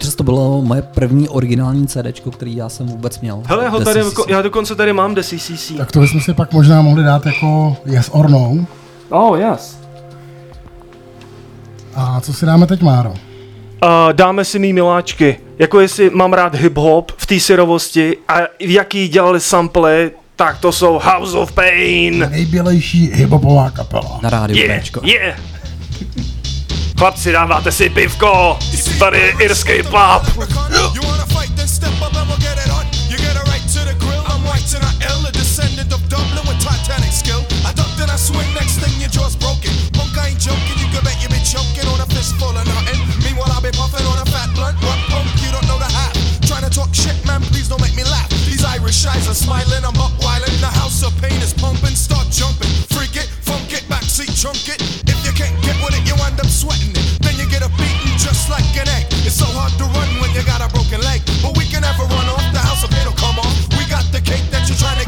že to bylo moje první originální CD, který já jsem vůbec měl. Hele, já ho tady, já dokonce tady mám The CCC. Tak to bychom si pak možná mohli dát jako yes or no. Oh, yes. A co si dáme teď, Máro? Uh, dáme si mý miláčky. Jako jestli mám rád hip-hop v té syrovosti a v jaký dělali sample, tak to jsou House of Pain. Nejbělejší hiphopová kapela. Na rádiu Yeah, Bčko. yeah. Chlapci, dáváte si pivko, tady irský pub. You wanna fight, then step up and we'll get it on. You get a right to the grill. I'm white and I ill-descendant of Dublin with Titanic skill. I ducked and I swing, next thing your jaw's broken. Punk, I ain't joking, you can bet you been choking on a fistful of nothing. Meanwhile, I've been puffing on a fat blunt. Punk, you don't know the half. Trying to talk shit, man, please don't make me laugh. These Irish eyes are smiling, I'm up wildin'. The house of pain is pumping, start jumping. Freak it, backseat chunk it. If you can't get with it, you end up sweating it. Then you get a beating just like an egg. It's so hard to run when you got a broken leg. But we can never run off, the house of will come off. We got the cake that you're trying to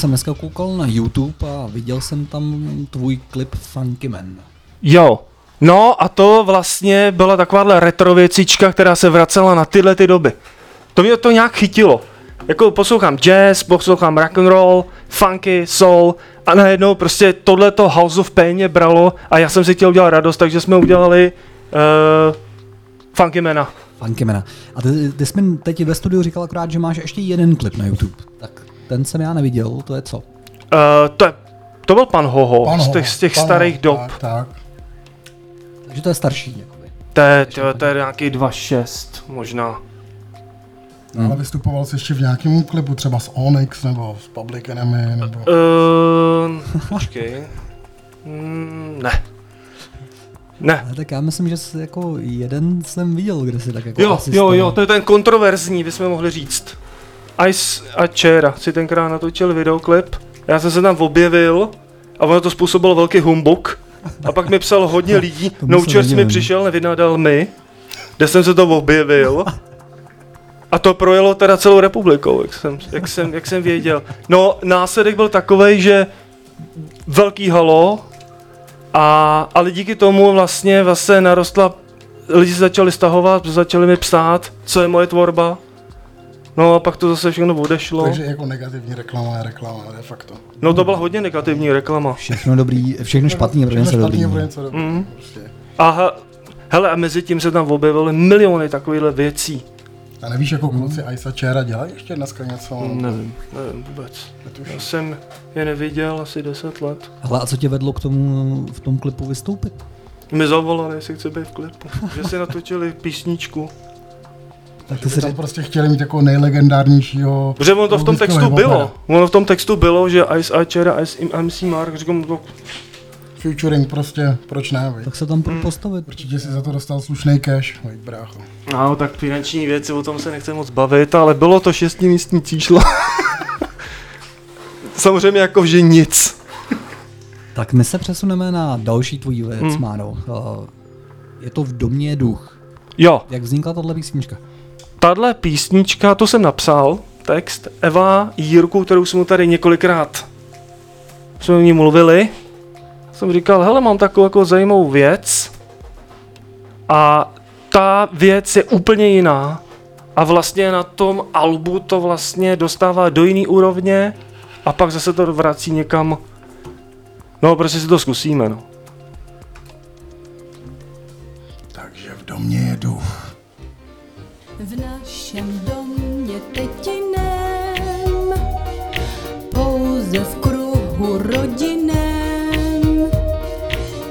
jsem dneska koukal na YouTube a viděl jsem tam tvůj klip Funky Man. Jo. No a to vlastně byla takováhle retro věcička, která se vracela na tyhle ty doby. To mě to nějak chytilo. Jako poslouchám jazz, poslouchám rock and roll, funky, soul a najednou prostě tohleto House of Pain mě bralo a já jsem si chtěl udělat radost, takže jsme udělali uh, Funky Mana. Funkymana. A ty, ty jsi mi teď ve studiu říkal akorát, že máš ještě jeden klip na YouTube. Tak ten jsem já neviděl, to je co? Uh, to, je, to byl pan Hoho Pan z těch, z těch pan starých Hoho, dob. Tak, tak. Takže to je starší. Jakoby. To je, to, to je nějaký 2.6 možná. Hmm. Ale vystupoval jsi ještě v nějakém klipu, třeba s Onyx, nebo s Public Enemy, nebo... Uh, počkej. Mm, ne. Ne. Ale tak já myslím, že jsi jako jeden jsem viděl, kde si tak jako Jo, asistoval. jo, jo, to je ten kontroverzní, bychom mohli říct. Ice a Chera si tenkrát natočil videoklip, já jsem se tam objevil a ono to způsobilo velký humbuk. A pak mi psal hodně lidí, se Noučers mi přišel, nevynadal mi, kde jsem se to objevil. A to projelo teda celou republikou, jak jsem, jak jsem, jak jsem věděl. No, následek byl takový, že velký halo a, ale díky tomu vlastně vlastně narostla, lidi se začali stahovat, začali mi psát, co je moje tvorba. No a pak to zase všechno odešlo. Takže jako negativní reklama je reklama, de facto. No to byla hodně negativní reklama. Všechno dobrý, všechno špatný, pro Všechno něco špatný dobrý. něco dobrý. Mm. Prostě. A he, hele, a mezi tím se tam objevily miliony takovýchhle věcí. A nevíš, jako kluci Ice a Chera dělají ještě dneska něco? Nevím, nevím vůbec. Já jsem je neviděl asi 10 let. Hele, a co tě vedlo k tomu v tom klipu vystoupit? Mi zavolali, jestli chci být v klipu. Že si natočili písničku. Tak Ty si tam prostě chtěli mít jako nejlegendárnějšího... Protože ono to v tom textu bylo. Ono v tom textu bylo, že Ice Archer a Ice MC Mark, říkám, no, Featuring prostě, proč ne, viď? Tak se tam půjdu postavit. Určitě si za to dostal slušný cash, viď, brácho. no, tak finanční věci, o tom se nechce moc bavit, ale bylo to šestimístní číslo. Samozřejmě jako, že nic. Tak my se přesuneme na další tvůj věc, Hmm. hmm. Máro. Uh, Je to v domě duch. Jo, Jak vznikla tahle písnička? Tahle písnička, to jsem napsal, text Eva Jirku, kterou jsme tady několikrát jsme o ní mluvili. Jsem říkal, hele, mám takovou jako zajímavou věc a ta věc je úplně jiná a vlastně na tom albu to vlastně dostává do jiný úrovně a pak zase to vrací někam No, prostě si to zkusíme, no. Takže v domě je duch. V našem domě tetinem, pouze v kruhu rodinem,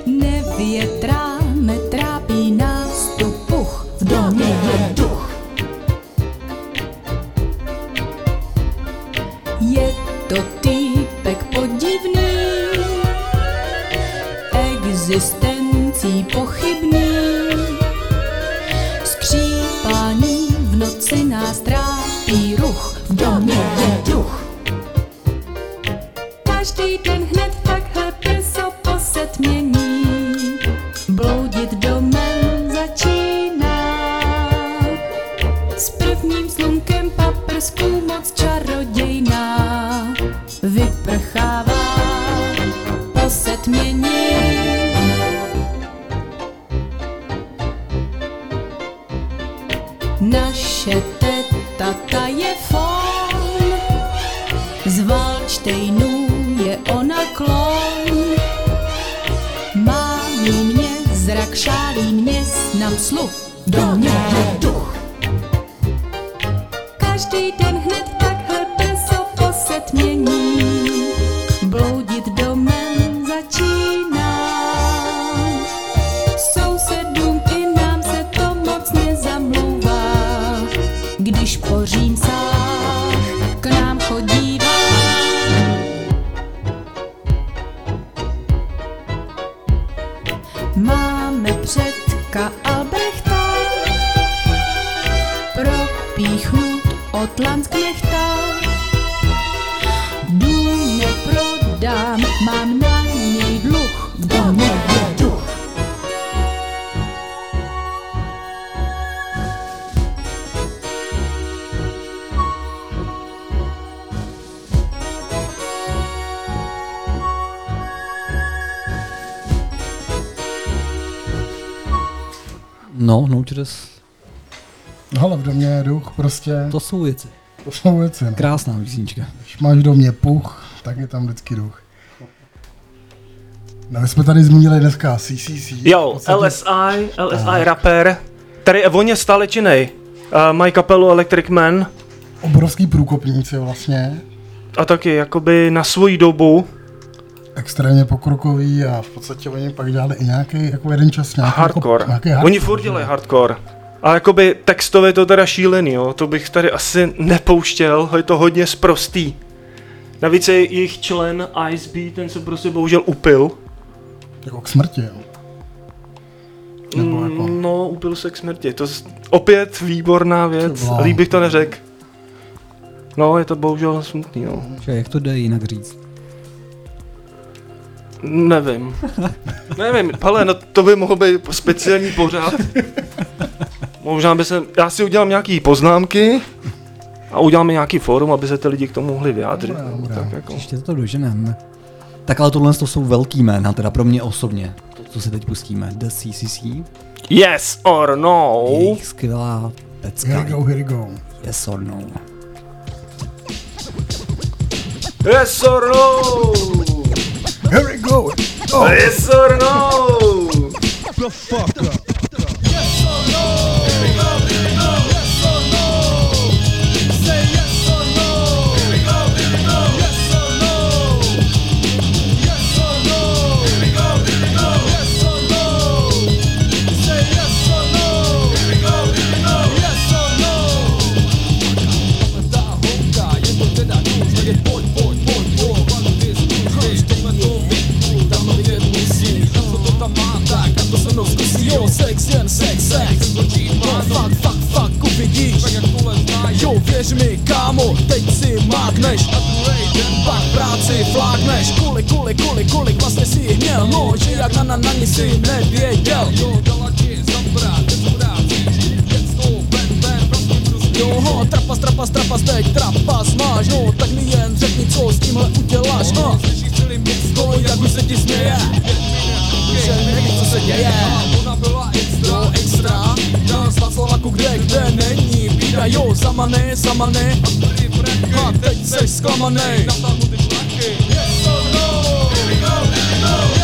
nevětráme, trápí nás tu puch, v domě je duch. Je to týpek podivný, existencí pochybný, Každý den hned takhle brzo po setmění, bloudit domem začíná. S prvním slunkem paprsků moc čarodějná vyprchává po setmění. Naše teta, ta je fon, z Valčtejnů zrak šálí mě, snam sluch, do je duch. Každý den hned Não, Dům mám na něj dluh, duch. Não, não tiras No ale v domě je duch, prostě. To jsou věci. To jsou věci. No. Krásná písnička. Když máš v domě puch, tak je tam vždycky duch. No my jsme tady zmínili dneska CCC. Jo, podstatě- LSI, LSI rapper, který je voně stále činej. Uh, mají kapelu Electric Man Obrovský průkopníci vlastně. a taky jakoby na svoji dobu Extrémně pokrokový a v podstatě oni pak dělali i nějaký, jako jeden čas nějaký hardcore. Jako, nějaký Oni furt dělají hardcore. A jakoby textově to teda šílený, jo. To bych tady asi nepouštěl, je to hodně sprostý. Navíc je jejich člen Ice B, ten se prostě bohužel upil. Jako k smrti, jo. Nebo jako, Mm, No, upil se k smrti. To z... opět výborná věc. Líp bych to neřekl. No, je to bohužel smutný, no. Že jak to jde jinak říct? Nevím. Nevím, ale no to by mohl být speciální pořád. Možná by se, já si udělám nějaký poznámky a uděláme nějaký fórum, aby se ty lidi k tomu mohli vyjádřit. Dobrá, no, dobrá. tak jako. Ještě to doženeme. Tak ale tohle to jsou velký jména, teda pro mě osobně. To, co si teď pustíme. The CCC. Yes or no? Jejich skvělá pecka. here we go, here we go. Yes or no. Yes or no? Here we go. Oh. Yes or no? The fuck up. Jo, sex, jen sex, sex. No, fuck, fuck, fuck, uvidíš Jo, věř mi, kámo, teď si mákneš pak práci flákneš Kolik, kolik, kolik, kolik vlastně si jich měl? No, že jak na, na, na ní si nevěděl. Jo, dala ti zabrat, Jo, trapas, trapas, trapas, teď trapas máš. No, tak mi jen řekni, co s tímhle uděláš. No, no jak už se ti směje že neví, co se děje. Ona byla extra, extra. Z Václavaku, kde, kde není. Bída, jo, zamaný, zamaný A teď seš zklamaný Natáhnu ty články Yes or no? Here we go, here we go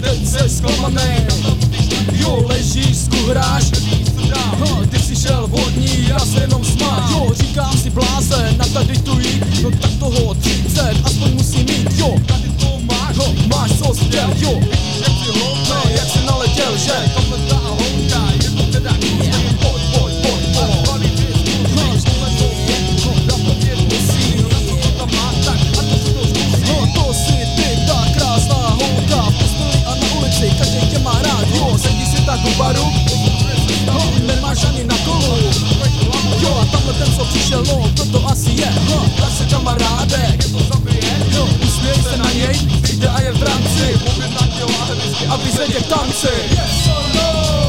Teď se zklamaný Jo, ležíš, skuhráš Ha, ty si šel vodní, já se jenom Jo, říkám si blázen, na tady tu jít. No tak toho 30, aspoň musí mít. Jo, tady to máš, ho, máš co chtěl Jo, jak si hloupej, jak si naletěl, že? Tohle ta holka, je to teda. Ulici, každý tě má rád. Jo, sedí si tak u baru. No, nemáš ani na kolu. Jo, a tamhle ten, co přišel, no, to to asi je? No, Tak se zabije Jo, usměj se na něj, přijde a je v rámci. Aby se tě tanci. Yes or no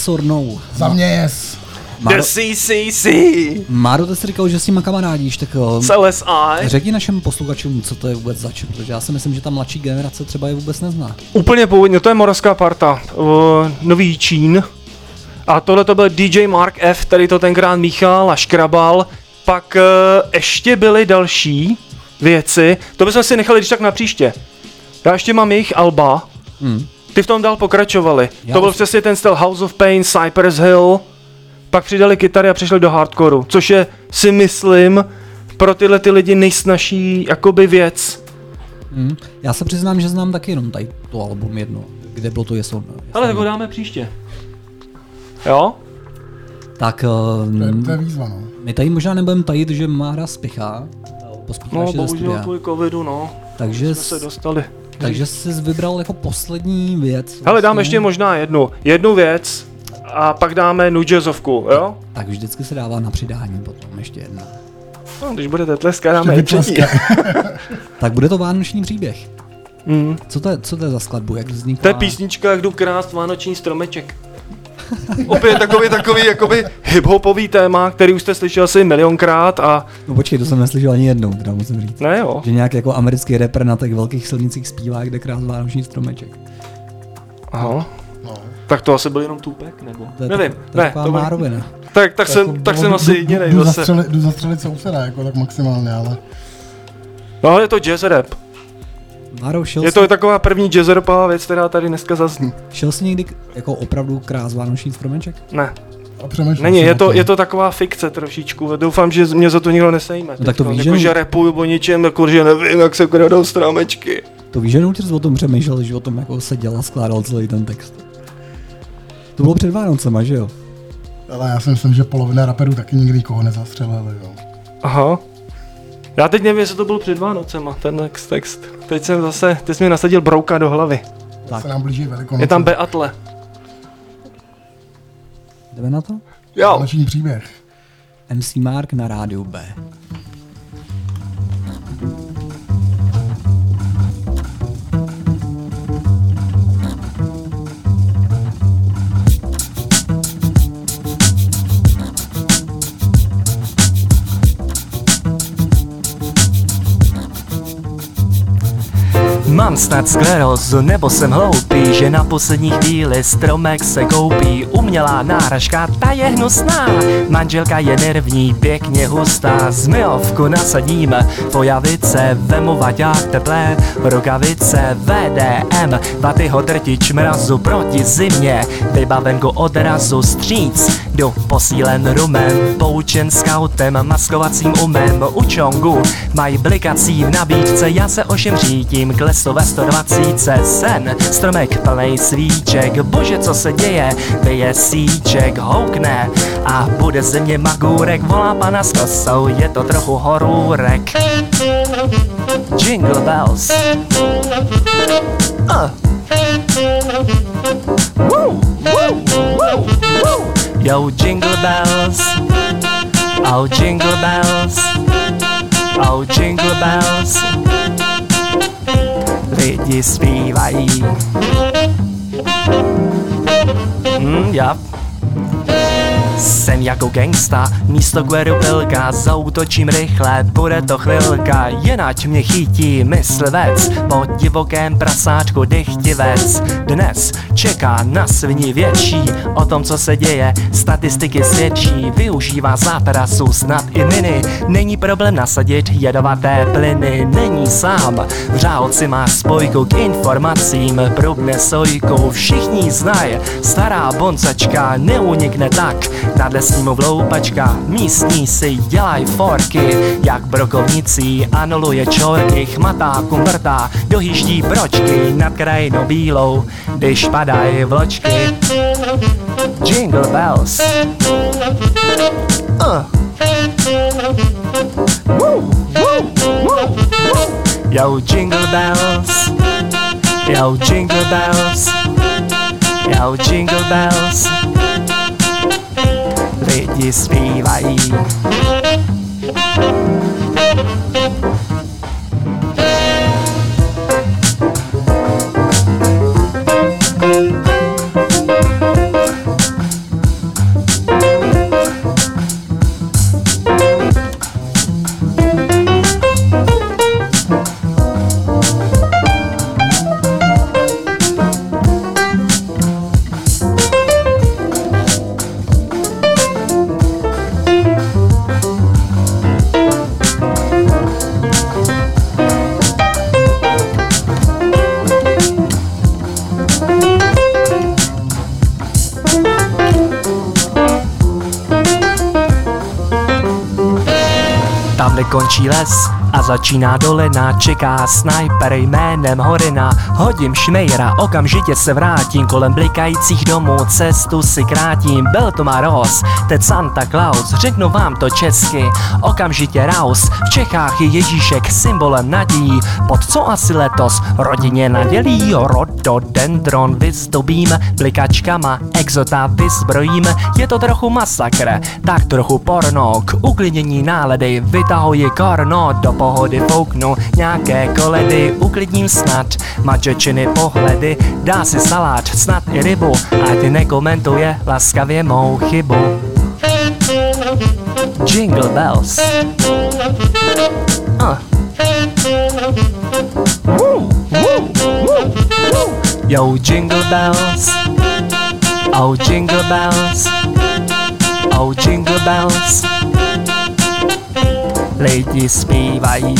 yes or no. Za mě yes. Máro, CCC. Máro, ty jsi říkal, že s nima kamarádíš, tak uh, S LSI. řekni našim posluchačům, co to je vůbec zač, protože já si myslím, že ta mladší generace třeba je vůbec nezná. Úplně původně, to je moravská parta, o, Nový Čín. A tohle to byl DJ Mark F, který to tenkrát míchal a škrabal. Pak e, ještě byly další věci, to bychom si nechali když tak na příště. Já ještě mám jejich alba, Hmm. Ty v tom dál pokračovali. Já to byl přesně ten styl House of Pain, Cypress Hill, pak přidali kytary a přišli do hardcoreu, což je, si myslím, pro tyhle ty lidi nejsnažší jakoby věc. Hmm. Já se přiznám, že znám taky jenom tady to album jedno, kde bylo to yes or no. Ale tak ho dáme příště. Jo? Tak To je, to je výzva, no. my tady možná nebudeme tajit, že Mára spěchá. Pospíchá No, bohužel kvůli covidu, no. Takže, Jsme se dostali. Takže jsi vybral jako poslední věc. Hele, dám vlastně. ještě možná jednu. Jednu věc a pak dáme nu jazzovku, jo? Tak vždycky se dává na přidání potom ještě jedna. No, když budete tleskat, dáme i Ještě třetí. Tak bude to vánoční příběh. Mm. Co to je, co to je za skladbu, jak vznikla? To je písnička, jak jdu krást vánoční stromeček. Opět takový, takový, jakoby hiphopový téma, který už jste slyšel asi milionkrát a No počkej, to jsem neslyšel ani jednou, teda musím říct. ne jo. Že nějak jako americký rapper na těch velkých silnicích zpívá, kde krás vánoční stromeček. Aha. Tak to asi byl jenom Tupek, nebo? To je Nevím, tak- to je ne, to byl... márovina. Tak, tak, jsem, Jako tak jsem asi jdu- jedinej jdu zase. zastřelit, jdu zastřelit souseda, jako tak maximálně, ale... No ale je to jazz rap. Máro, šel, Je to taková první jazz rapová věc, která tady dneska zazní. jsi, šel jsi někdy jako opravdu krás vánoční stromeček? Ne. A přemýšlím Není, je to, je to taková fikce trošičku. Doufám, že mě za to nikdo nesejme. No tak to víš, jako, že- že repuju o ničem, jako, že nevím, jak se kradou strámečky. To víš, že Nutris o tom přemýšlel, že o tom jako seděl a skládal celý ten text. To bylo před Vánocema, že jo? Ale já si myslím, že polovina raperů taky nikdy nikoho nezastřelili, jo. Aha. Já teď nevím, jestli to byl před Vánocema, ten text. text. Teď jsem zase, teď jsi mi nasadil brouka do hlavy. Tak. Se nám blíží velikonoce. Je tam Beatle. Jdeme na to? Jo. Vánoční příběh. MC Mark na rádiu B. Mám snad sklerózu, nebo jsem hloupý, že na poslední chvíli stromek se koupí. Umělá náhražka, ta je hnusná, manželka je nervní, pěkně hustá. Zmijovku nasadíme, pojavice, vemu vaďák teplé, rukavice, VDM, vatyho drtič mrazu proti zimě, vybaven go odrazu stříc, jdu posílen rumem, poučen scoutem, maskovacím umem, u čongu, mají blikací v nabídce, já se ošem řídím, klesu ve 120 sen, stromek plnej svíček, bože co se děje, vyje síček, houkne a bude ze mě magůrek, volá pana s kosou, je to trochu horůrek. Jingle bells. Uh. Woo, woo, woo, woo. Yo, jingle bells. Oh, jingle bells. Oh, jingle bells. Lidi zpívají. Mm, yep. Jsem jako gangsta, místo gueru pilka, zautočím rychle, bude to chvilka, jenať mě chytí myslivec, po divokém prasáčku dychtivec. Dnes čeká na svini větší, o tom, co se děje, statistiky svědčí, využívá záprasu snad i miny, není problém nasadit jedovaté plyny, není sám, v řáhodci má spojku k informacím, prubne sojkou, všichni znají, stará boncačka neunikne tak, Nadle s ním vloupačka, místní si dělaj forky, jak brokovnicí anuluje čorky, chmatá kumvrtá, dohýždí bročky nad krajinou bílou, když padají vločky. Jingle bells. Uh. Woo, woo, woo, woo. Yo, jingle bells. Yo, jingle bells. Yo, jingle bells. Lidi zpívají. Končí les a začíná dolina, čeká sniper jménem Horina. Hodím šmejra, okamžitě se vrátím, kolem blikajících domů cestu si krátím. Byl to Maros, teď Santa Claus, řeknu vám to česky, okamžitě raus. V Čechách je Ježíšek symbolem nadějí, pod co asi letos rodině nadělí. Rododendron vyzdobím, blikačkama exota vyzbrojím, je to trochu masakr, tak trochu porno, k uklidnění nálady vytahuji korno, do pohody fouknu nějaké koledy, uklidním snad mačečiny pohledy, dá si salát, snad i rybu, ať nekomentuje laskavě mou chybu. Jingle bells. Uh. Woo, woo, woo, woo. Yo, jingle bells. Oh, jingle bells. Oh, jingle bells. Lidi zpívají.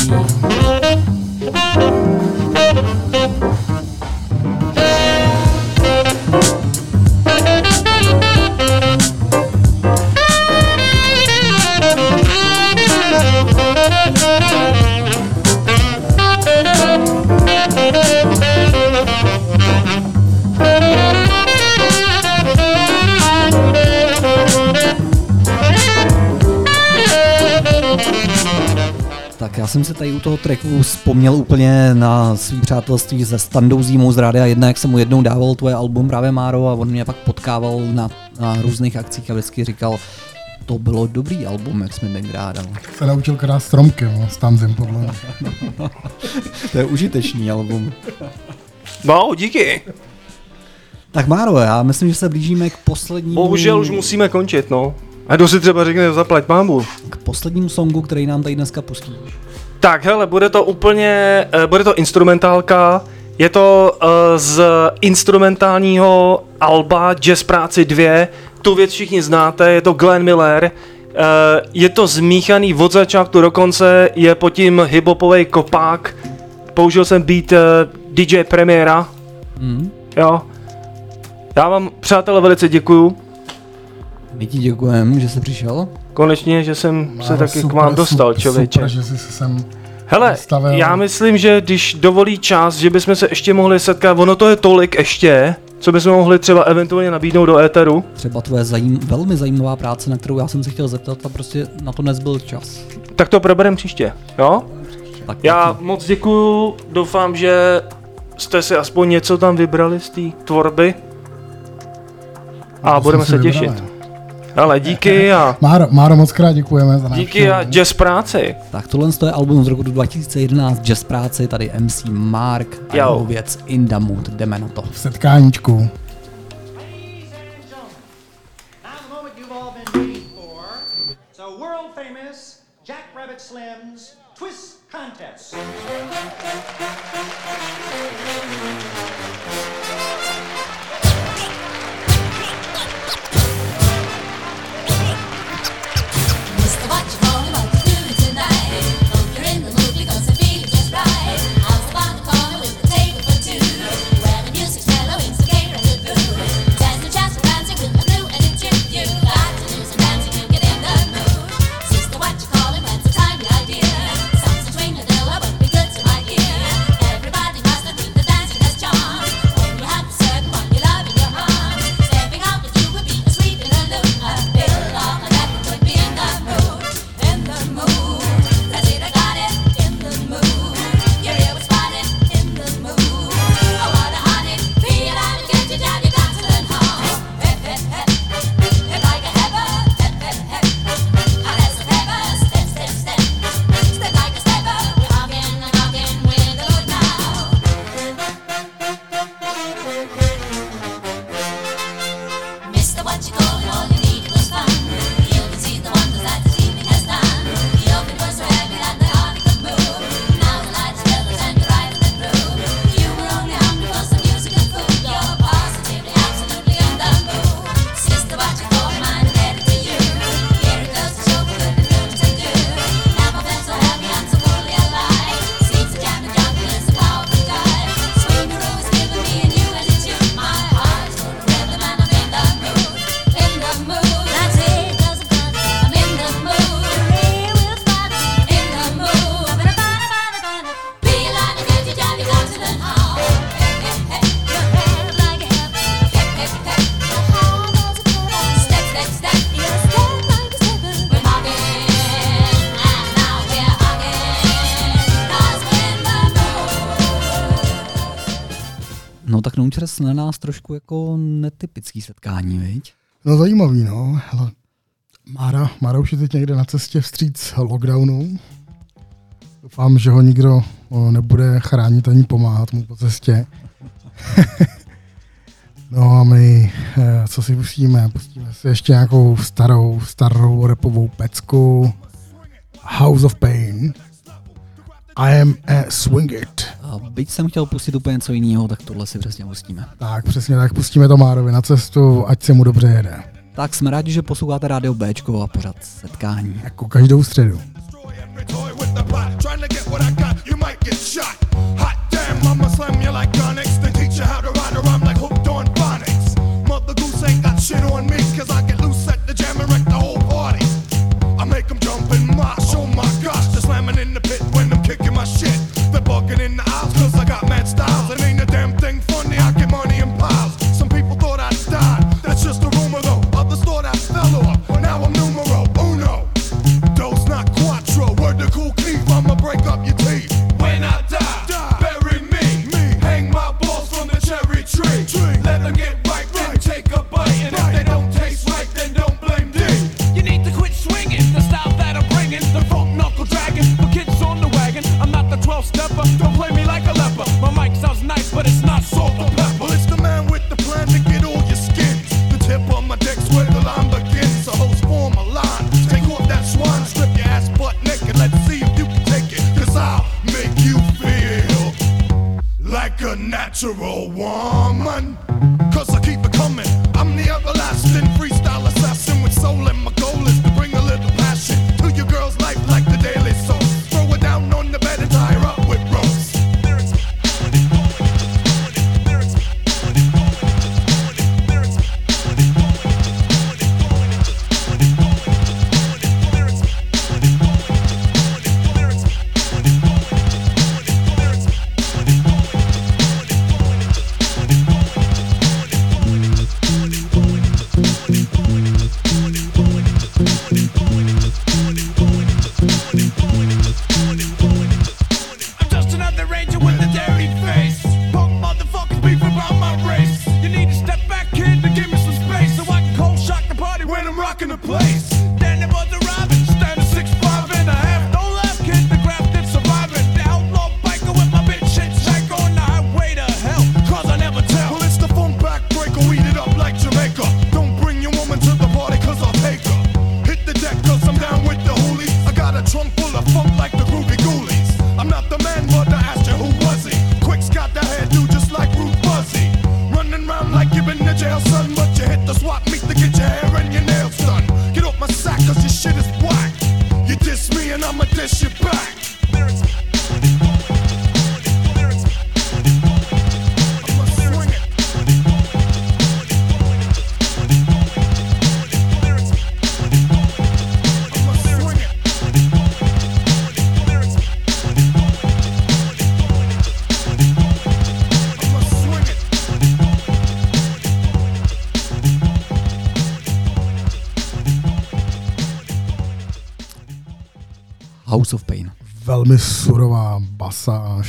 Já jsem se tady u toho tracku vzpomněl úplně na svý přátelství se Standou Zímou z Rádia 1, jak jsem mu jednou dával tvoje album právě Máro a on mě pak potkával na, na různých akcích a vždycky říkal, to bylo dobrý album, jak jsme tenkrát dal. Se naučil krát stromky, no, s tanzem podle mě. to je užitečný album. No, díky. Tak Máro, já myslím, že se blížíme k poslednímu... Bohužel už musíme končit, no. A kdo si třeba řekne, zaplať mámu. K poslednímu songu, který nám tady dneska pustí. Tak hele, bude to úplně, eh, bude to instrumentálka, je to uh, z instrumentálního alba Jazz Práci 2, tu věc všichni znáte, je to Glenn Miller, uh, je to zmíchaný od začátku do konce, je pod tím hiphopový kopák, použil jsem beat uh, DJ Premiéra, Mm. jo. Já vám, přátelé, velice děkuju. My ti děkujeme, že jsi přišel. Konečně, že jsem se Máro, taky k super, vám dostal, super, člověče. Super, že jsi se sem Hele, dostavil. já myslím, že když dovolí čas, že bychom se ještě mohli setkat, ono to je tolik ještě, co bychom mohli třeba eventuálně nabídnout do éteru. Třeba tvoje zajím, velmi zajímavá práce, na kterou já jsem se chtěl zeptat a prostě na to nezbyl čas. Tak to proberem příště, jo? Tak Já moc děkuju, doufám, že jste si aspoň něco tam vybrali z té tvorby. A To budeme se těšit. vybrali. Ale díky a Máro, Máro, moc krát děkujeme za díky a jazz práci. Tak tohle je album z roku 2011, Jazz práce, tady MC Mark a Jo. jeho věc In the Mood, jdeme na to. v setkáníčku. So world famous Jack Rabbit Slim's Twist Contest. Na nás trošku jako netypický setkání, viď? No zajímavý, no. Hele, Mára, Mára už je teď někde na cestě vstříc lockdownu. Doufám, že ho nikdo o, nebude chránit ani pomáhat mu po cestě. no a my, eh, co si pustíme? Pustíme si ještě nějakou starou, starou repovou pecku. House of Pain. I am a swing it. A byť jsem chtěl pustit úplně něco jiného, tak tohle si přesně pustíme. Tak přesně tak, pustíme to Márovi na cestu, ať se mu dobře jede. Tak jsme rádi, že posloucháte rádio Bčko a pořád setkání. Jako každou středu. Shit on me, cause I get loose at the jam and wreck the whole party. I make them jump and mosh, oh my gosh, they're slamming in the pit when I'm kicking my shit. They're bugging in the stepper. Don't play me like a leper. My mic sounds nice, but it's not salt natural woman.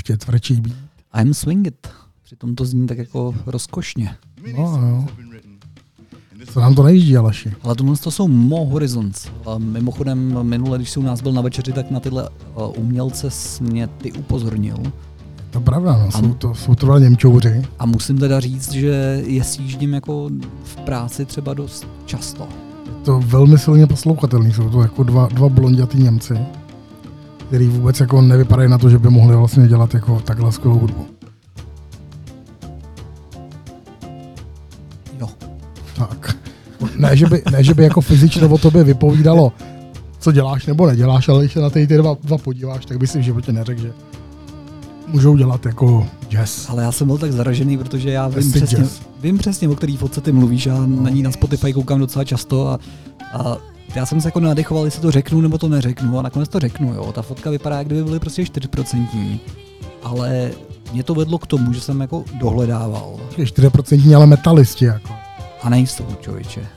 Ještě tvrdší beat. I'm Swing It. Přitom to zní tak jako rozkošně. No, no. Co nám to nejíždí, Aleši? Ale tohle to jsou Mo Horizons. A mimochodem, minule, když jsi u nás byl na večeři, tak na tyhle umělce mě ty upozornil. To je pravda, no. jsou, to, jsou to Němčouři. A musím teda říct, že je sjíždím jako v práci třeba dost často. To velmi silně poslouchatelný, jsou to jako dva, dva blondětý Němci, který vůbec jako nevypadají na to, že by mohli vlastně dělat jako takhle skvělou hudbu. Jo. Tak. Ne, že by, ne, že by jako fyzično o tobě vypovídalo, co děláš nebo neděláš, ale když se na ty ty dva, dva podíváš, tak by si v životě neřekl, že můžou dělat jako jazz. Ale já jsem byl tak zaražený, protože já vím přesně, jazz. vím přesně, o který fotce ty mluvíš. Já na ní na Spotify koukám docela často a, a já jsem se jako nadechoval, jestli to řeknu nebo to neřeknu a nakonec to řeknu. Jo. Ta fotka vypadá, jak kdyby byly prostě 4%, ale mě to vedlo k tomu, že jsem jako dohledával. 4% ale metalisti jako. A nejsou, člověče.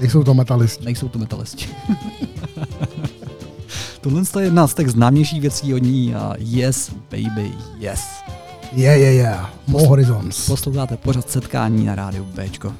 Nejsou to metalisti. Nejsou to metalisti. Tohle je jedna z těch známějších věcí od ní a yes, baby, yes. Je, je, je. Mo Horizons. Posloucháte pořad setkání na rádiu Bčko.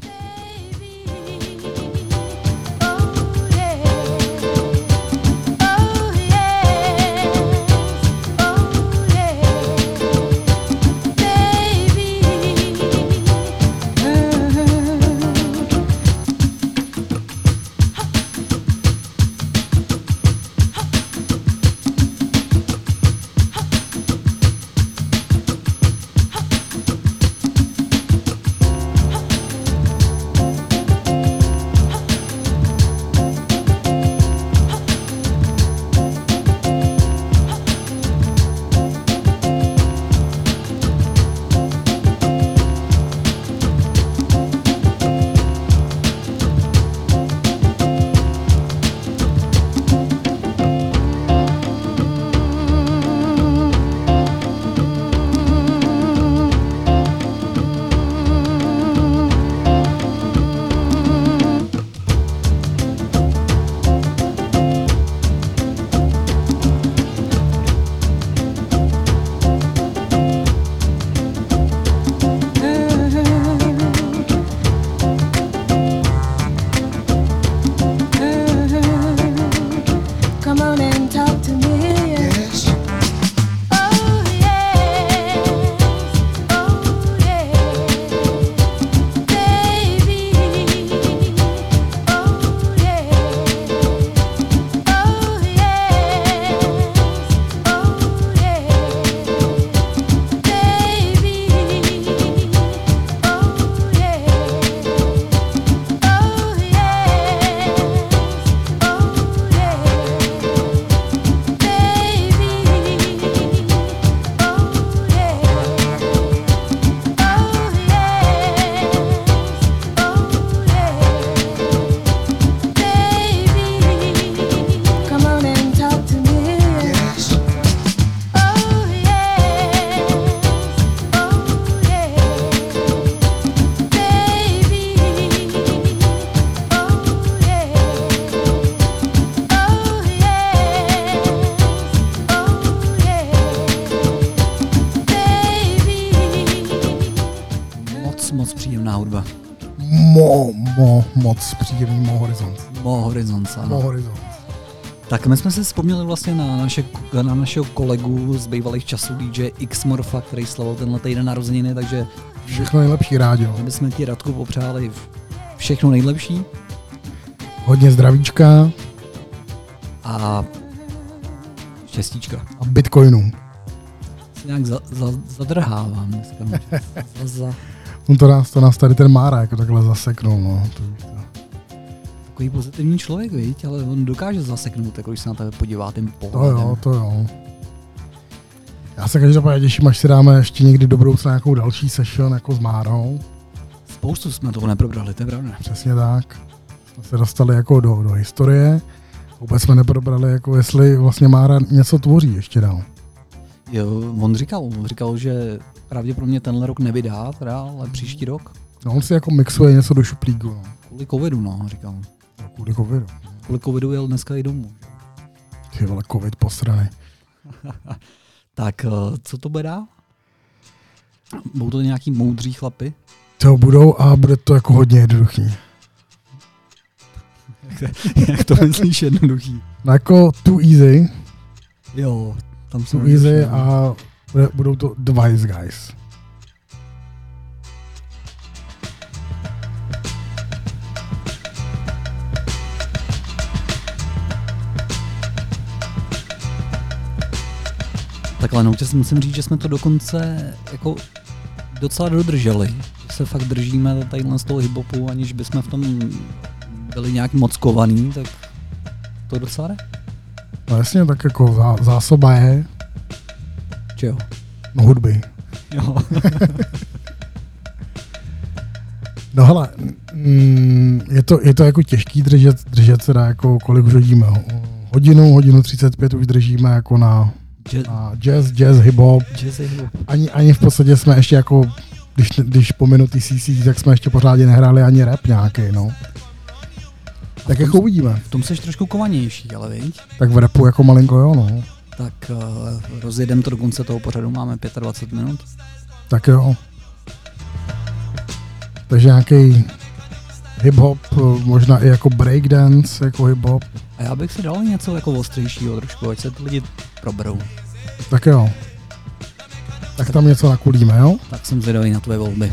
Moc příjemný Mo Horizons. Mo Horizons, ano. Mo Horizons. Tak my jsme si vzpomněli vlastně na, naše, na našeho kolegu z bývalých časů DJ X Morfa, který slavil tenhle týden narozeniny, takže Všechno nejlepší rádio. my jsme ti Radku popřáli všechno nejlepší Hodně zdravíčka a štěstíčka. a bitcoinů. Se nějak za, za, zadrhávám dneska. za, za, No to nás, to nás tady ten Mára jako takhle zaseknul, no. To, takový pozitivní člověk, viď? ale on dokáže zaseknout, jako když se na tebe podívá tím to pohledem. jo, to jo. Já se každopádně těším, až si dáme ještě někdy do budoucna nějakou další session jako s Márou. Spoustu jsme toho neprobrali, to je pravda. Přesně tak. Jsme se dostali jako do, do historie. Vůbec jsme neprobrali, jako jestli vlastně Mára něco tvoří ještě dál. Jo, on říkal, on říkal, že pravděpodobně tenhle rok nevydá, teda, ale příští rok. No on si jako mixuje něco do šuplíku. No. Kvůli covidu, no, říkal. Kvůli covidu. Kvůli covidu jel dneska i domů. Ty vole, covid posraný. Tak, eh, co to bude dál? Budou to nějaký moudří chlapy? To budou a bude to jako hodně jednoduchý. Jak to myslíš jednoduchý? No jako too easy, Jo, tam jsou easy a budou to Wise Guys. Takhle, no, tě musím říct, že jsme to dokonce jako docela dodrželi. Že se fakt držíme tadyhle z toho hiphopu, aniž bychom v tom byli nějak moc kovaný, tak to docela jde. No jasně, tak jako zá, zásoba je Či jo? no, hudby. Jo. No hele, mm, je to, je to jako těžký držet, držet se jako kolik už hodíme. Hodinu, hodinu 35 už držíme jako na, Jazz. jazz, jazz, hip-hop. Jazz hip-hop. Ani, ani v podstatě jsme ještě jako, když, když pominu ty CC, tak jsme ještě pořádně nehráli ani rap nějaký, no. Tak jako uvidíme. V tom jsi trošku kovanější, ale viď? Tak v rapu jako malinko jo, no. Tak uh, rozjedem to do konce toho pořadu, máme 25 minut. Tak jo. Takže nějaký hip-hop, možná i jako breakdance, jako hip-hop. A já bych si dal něco jako ostřejšího trošku, ať se ty lidi proberou. Tak jo. Tak tam něco nakulíme, jo? Tak jsem zvědavý na tvoje volby.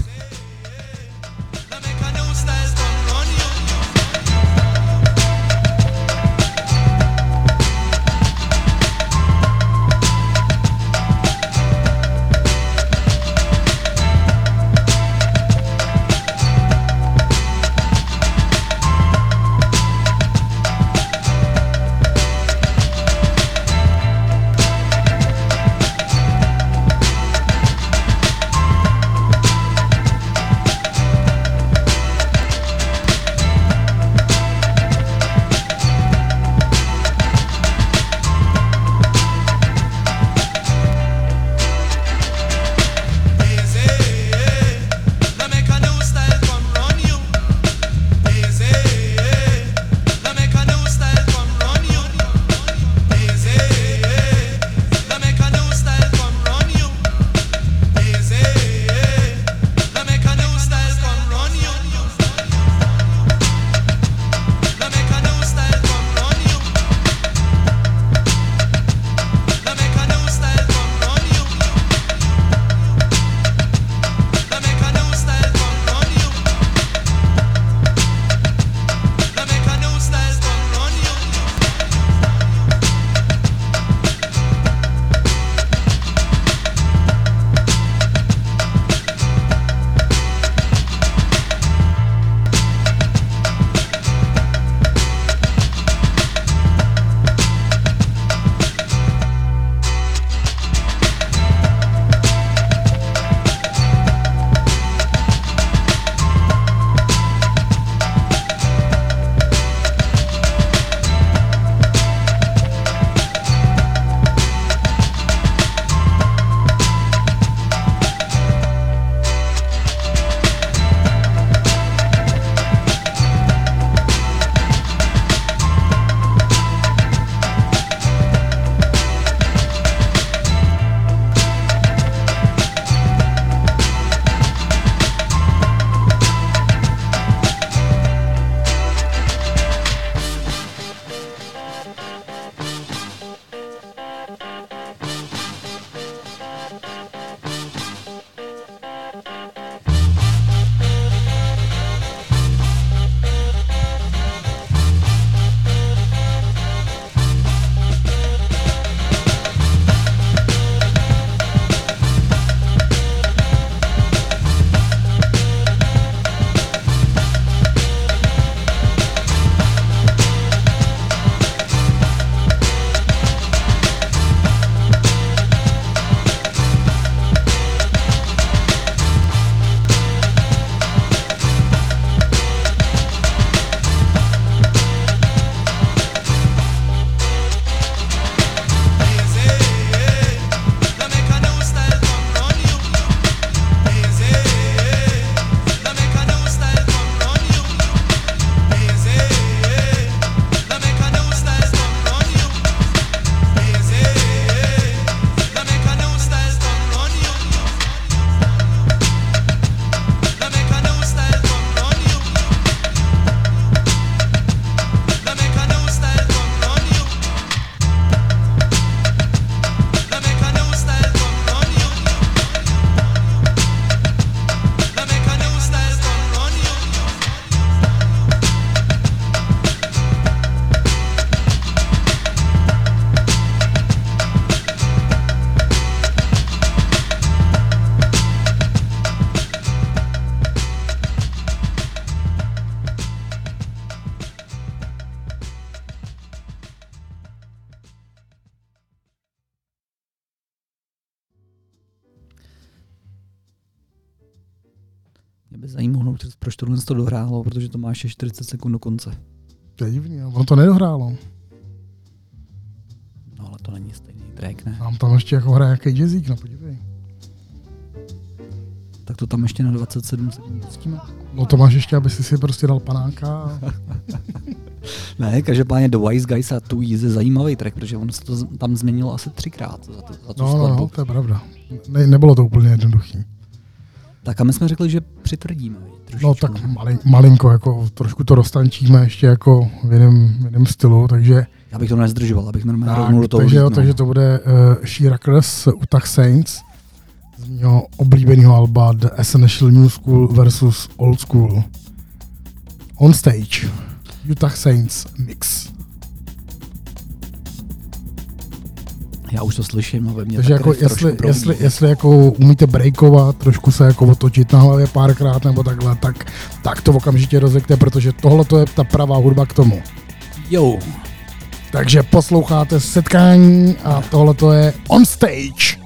to dohrálo, protože to má ještě 40 sekund do konce. To je divný, ono to nedohrálo. No ale to není stejný track, ne? Mám tam ještě jako hraje nějaký jazzík, no podívej. Tak to tam ještě na 27 sekund. No to máš ještě, aby si si prostě dal panáka. Ne, každopádně The Wise Guys a Too Easy zajímavý track, protože on se to tam změnilo asi třikrát za, to, za tu no, no skladbu. No, no, to je pravda. Ne, nebylo to úplně jednoduchý. Tak a my jsme řekli, že přitvrdíme. Trošičku. No tak mali, malinko, jako trošku to roztančíme ještě jako v jiném, v jiném stylu, takže... Já bych to nezdržoval, abych normálně tak, rovnul do toho takže, no. takže to bude eh, uh, Sheerakers, Utah Saints, z mého oblíbeného alba The Essential New School versus Old School. On stage, Utah Saints mix. Já už to slyším a ve mně Takže jako jestli, jestli, no. jestli, jako umíte breakovat, trošku se jako otočit na hlavě párkrát nebo takhle, tak, tak to okamžitě rozekte, protože tohle to je ta pravá hudba k tomu. Jo. Takže posloucháte setkání a tohle to je on stage.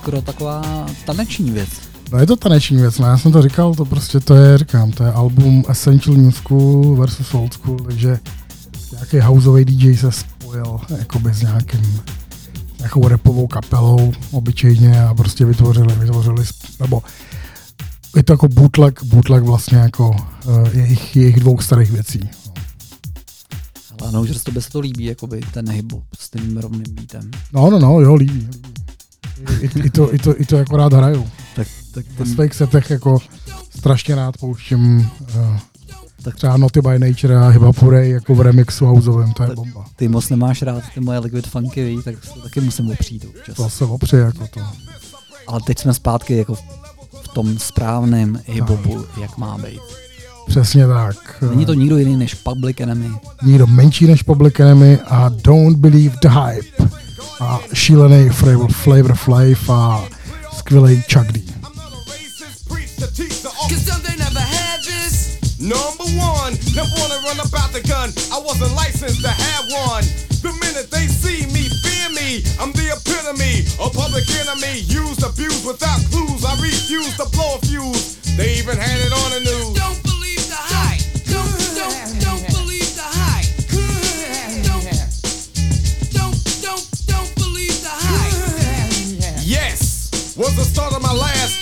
Skoro taková taneční věc. No je to taneční věc, no já jsem to říkal, to prostě to je, říkám, to je album Essential New School versus Old School, takže nějaký houseový DJ se spojil jakoby s nějakým nějakou repovou kapelou obyčejně a prostě vytvořili, vytvořili, nebo je to jako bootleg, bootleg vlastně jako uh, jejich, jejich dvou starých věcí. Ale no, že se to líbí, jakoby ten hip-hop s tím rovným beatem. No, no, no, jo, líbí. líbí. I, i, to, i, to, I to jako rád hraju. Tak, tak Na svých setech jako strašně rád pouštím uh, tak třeba Naughty by Nature a Hiba Purey jako v remixu houseovém, to je bomba. Ty moc nemáš rád ty moje liquid funky, víš, tak se taky musím opřít občas. To se opři jako to. Ale teď jsme zpátky jako v, v tom správném hip-hopu, jak má být. Přesně tak. Není to nikdo jiný než Public Enemy. Nikdo menší než Public Enemy a Don't Believe the Hype. A šílený Flavor, Flavor Flav a skvělý Chuck D. Number one, never wanna run about the gun. I wasn't licensed to have one. The minute they see me, fear me. I'm the epitome, a public enemy. Used, abused without clues. I refuse to blow a fuse. They even had it on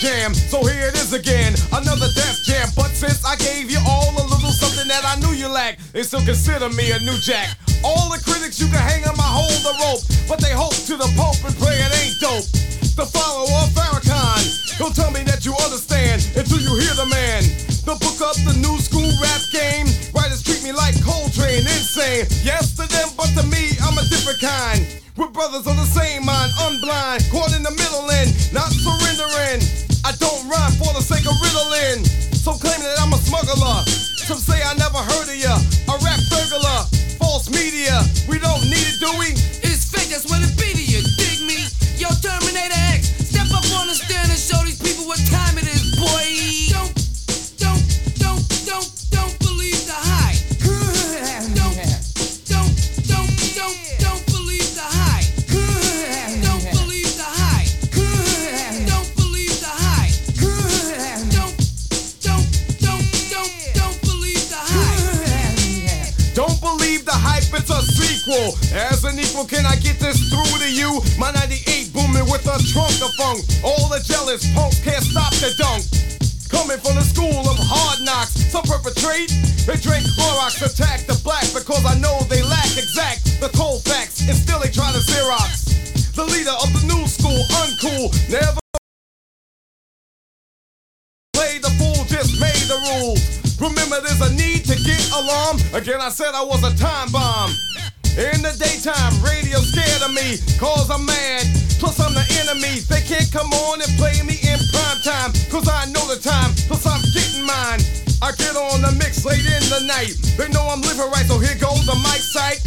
jam. So here it is again, another death jam. But since I gave you all a little something that I knew you lacked, they still consider me a new jack. All the critics you can hang on my hold the rope, but they hope to the Pope and pray it ain't dope. The follower of Farrakhan, he'll tell me that you understand until you hear the man. They'll book up the new school rap game. Writers treat me like Coltrane, insane. Yes to them, but to me, I'm a different kind. We're brothers on the same mind, unblind, caught in the middle and not surrendering. I don't rhyme for the sake of riddling. So claim that I'm a smuggler. Some say I never heard of ya. A rap burglar, false media. We don't need it, do we? It's fake, that's what it be to you. Dig me? Yo, Terminator X, step up on the stand and show these people what time a sequel. As an equal, can I get this through to you? My 98 booming with a trunk of funk. All the jealous punks can't stop the dunk. Coming from the school of hard knocks, some perpetrate. They drink Clorox, attack the black because I know they lack exact the cold facts, and still they try to Xerox. The leader of the new school, uncool, never play the fool, just made the rules. Remember, there's a need to get alarm. Again, I said I was a time bomb. In the daytime, radio scared of me, cause I'm mad. Plus, I'm the enemy. They can't come on and play me in prime time, cause I know the time. Plus, I'm getting mine. I get on the mix late in the night. They know I'm living right, so here goes the mic sight.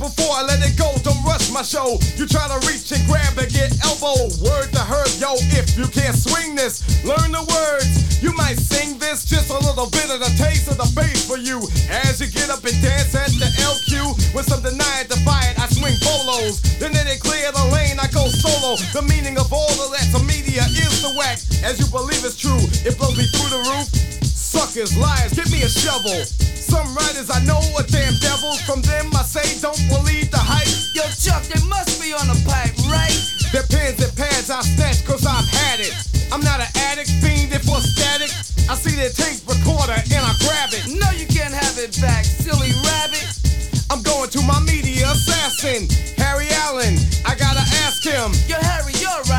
Before I let it go, don't rush my show. You try to reach and grab and get elbow. Word to herb, yo, if you can't swing this, learn the words. You might sing this, just a little bit of the taste of the bass for you. As you get up and dance at the LQ, when some deny it, defy it, I swing bolos. Then they clear the lane, I go solo. The meaning of all of that to media is the whack. As you believe it's true, it blows me through the roof. Suckers, liars, give me a shovel. Some writers I know are damn devils. From them I say don't believe the hype. Yo, Chuck, they must be on a pipe, right? Their pens and pads I snatch cause I've had it. I'm not an addict, fiend for static. I see their tape recorder and I grab it. No, you can't have it back, silly rabbit. I'm going to my media assassin, Harry Allen. I gotta ask him. Yo, Harry, you're a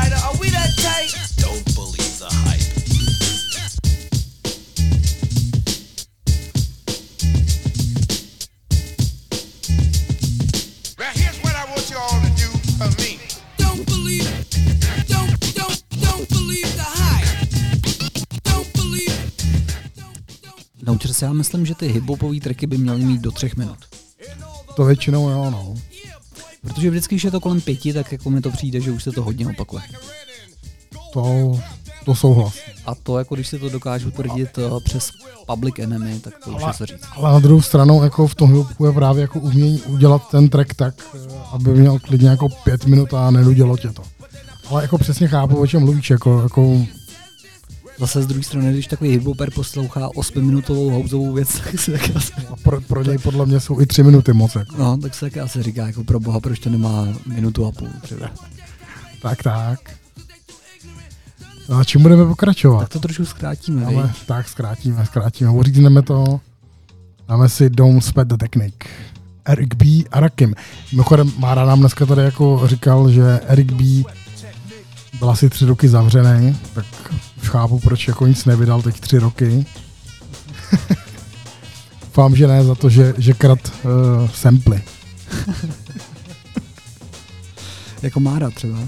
Naučer se, já myslím, že ty hiphopové tracky by měly mít do třech minut. To většinou jo, no. Protože vždycky, když je to kolem pěti, tak jako mi to přijde, že už se to hodně opakuje. To, to souhlas. A to, jako když si to dokážu tvrdit uh, přes Public Enemy, tak to už je se říct. Ale na druhou stranu jako v tom hiphopu je právě jako umění udělat ten track tak, eh, aby měl klidně jako pět minut a nenudělo tě to. Ale jako přesně chápu, o čem mluvíš, jako, jako Zase z druhé strany, když takový hiphoper poslouchá 8-minutovou houseovou věc, tak se taky asi... pro, pro něj podle mě jsou i tři minuty moc. Jako. No, tak se taky asi říká, jako pro boha, proč to nemá minutu a půl třeba. Tak, tak. A čím budeme pokračovat? Tak to trošku zkrátíme, Ale, tak zkrátíme, zkrátíme. Uřízneme to. Dáme si Don't Spet the Technique. Eric B. a Rakim. Mimochodem, Mára nám dneska tady jako říkal, že Eric B. byl asi tři roky zavřený, tak už chápu, proč jako nic nevydal teď tři roky. Doufám, že ne za to, že, že krat uh, samply. Jako Mára třeba.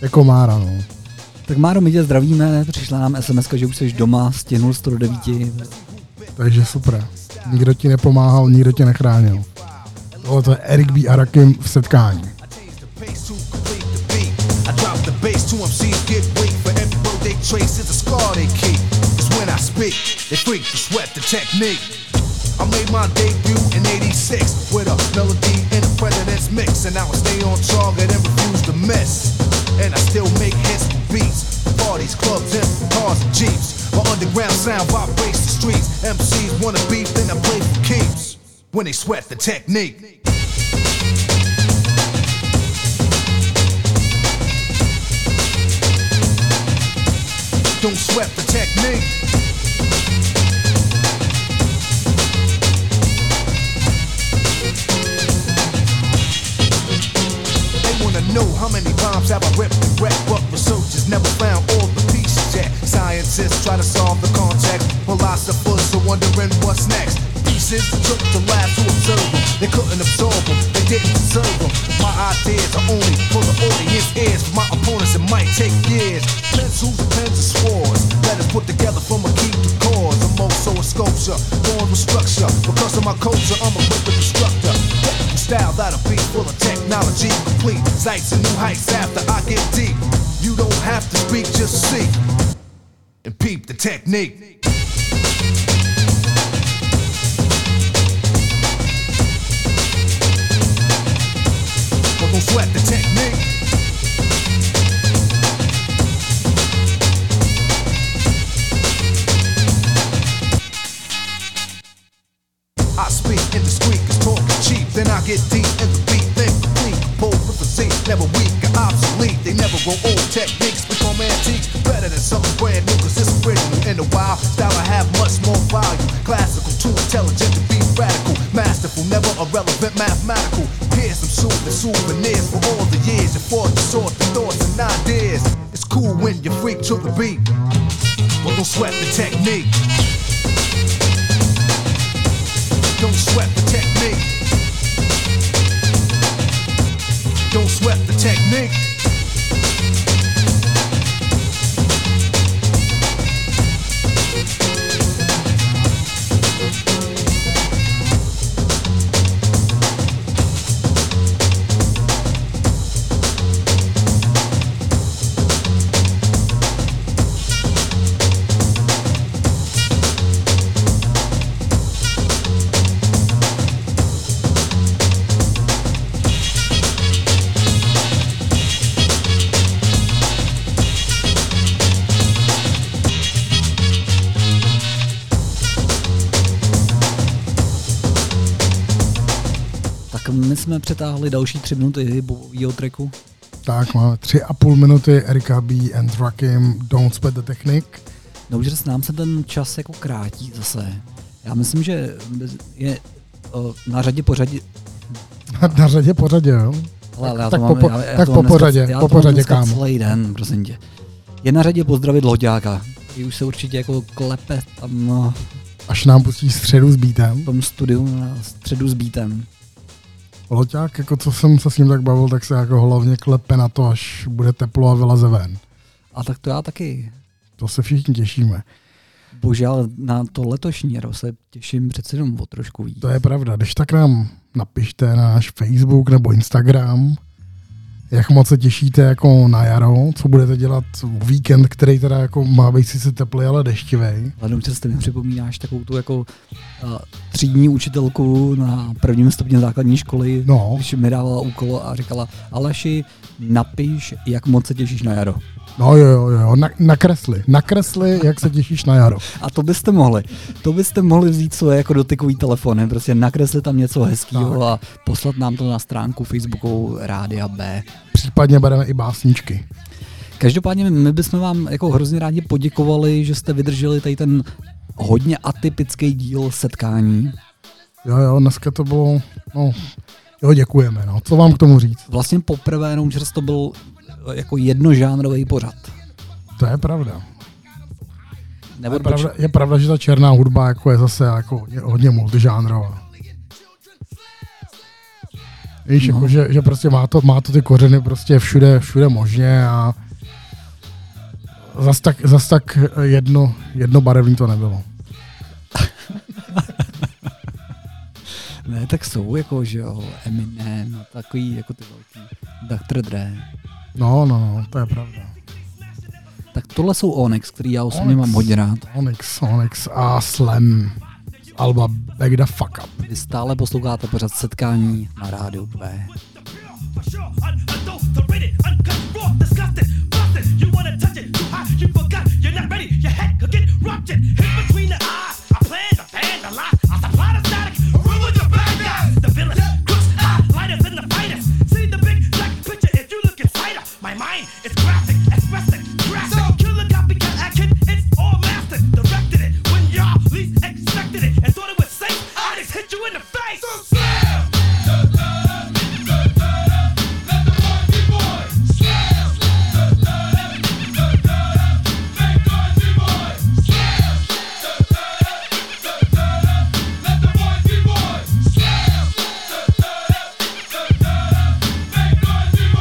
Jako Mára, no. Tak Máro, my tě zdravíme, přišla nám SMS, že už jsi doma, stihnul 109. Takže super. Nikdo ti nepomáhal, nikdo tě nechránil. Tohle to je Eric B. a Rakim v setkání. Two MCs get weak. For every word they trace is a scar they keep. Cause when I speak, they freak to sweat the technique. I made my debut in 86 with a melody in a president's mix. And I I stay on target and refuse to miss. And I still make hits for beats. Parties, clubs, and cars and jeeps. My underground sound vibrates the streets. MCs wanna beef, then I play for keeps. When they sweat the technique. Don't sweat the technique. They wanna know how many bombs have I ripped and wrecked, but researchers never found all the pieces yet. Scientists try to solve the context, philosophers are wondering what's next. Pieces took to labs to observe them. They couldn't absorb them, they didn't deserve them. My ideas are only for the audience ears. For my opponents, it might take years. Pencils, pens, and swords. Letters put together from a key to cause. I'm also a sculpture, born with structure. Because of my culture, I'm a quick instructor. Style that'll be full of technology, complete sights and new heights after I get deep. You don't have to speak, just see and peep the technique. Don't sweat the technique. I speak cause talk is cheap. Then I get deep in the beat, then complete. Bold with the seat, never weak or obsolete. They never grow old. Techniques become antiques. Better than something brand new, cause it's original. In a while, style I have much more value. Classical, too intelligent to be radical. Masterful, never irrelevant, mathematical. Here's some soothing souvenirs for all the years you fought to sort the thoughts and ideas. It's cool when you freak to the beat. But don't sweat the technique. Don't sweat the technique. Don't sweat the technique. Jsme přetáhli další tři minuty hybového tracku. Tak, máme tři a půl minuty Erika B. and Rakim Don't Spet the Technique. No už nám se ten čas jako krátí zase. Já myslím, že je na řadě pořadí... Na řadě pořadě, jo? Ale, ale já tak to po, mám, po, já, já tak to po dneska- pořadě, já po pořadě, dneska kámo. celý den, prosím tě. Je na řadě pozdravit Loďáka, který už se určitě jako klepe tam no, Až nám pustí středu s beatem. v tom studiu na středu s beatem. Loťák, jako co jsem se s ním tak bavil, tak se jako hlavně klepe na to, až bude teplo a vyleze ven. A tak to já taky. To se všichni těšíme. Bože, ale na to letošní rok se těším přece jenom o trošku víc. To je pravda. Když tak nám napište na náš Facebook nebo Instagram, Jak moc se těšíte jako na jaro? Co budete dělat v víkend, který teda jako má být sice teplý, ale deštivý? Hledom, že mi připomínáš takovou tu jako uh, třídní učitelku na prvním stupni základní školy, no. když mi dávala úkol a říkala, Aleši, napiš, jak moc se těšíš na jaro. No jo, jo, jo, na, nakresli. Nakresli, jak se těšíš na jaro. A to byste mohli. To byste mohli vzít svoje jako dotykový telefony, prostě nakreslit tam něco hezkého a poslat nám to na stránku Facebooku Rádia B. Případně bereme i básničky. Každopádně my bychom vám jako hrozně rádi poděkovali, že jste vydrželi tady ten hodně atypický díl setkání. Jo, jo, dneska to bylo, no, jo, děkujeme, no. Co vám k tomu říct? Vlastně poprvé jenom čas to byl jako jednožánrový pořad. To je pravda. Nebo je, pravda, je pravda, že ta černá hudba jako je zase jako je hodně multižánrová. Víš, no. jako, že, že, prostě má to, má to ty kořeny prostě všude, všude možně a zas tak, zas tak jedno, jednobarevný to nebylo. ne, tak jsou jako, že jo, Eminem a takový jako ty velký Dr. Dre. No, no, no, to je pravda. Tak tohle jsou Onyx, který já osobně mám hodně rád. Onyx, Onyx a Slam. Alba Back the Fuck Up. Vy stále posloucháte pořád setkání na rádiu B. My mind is I just hit you in the face.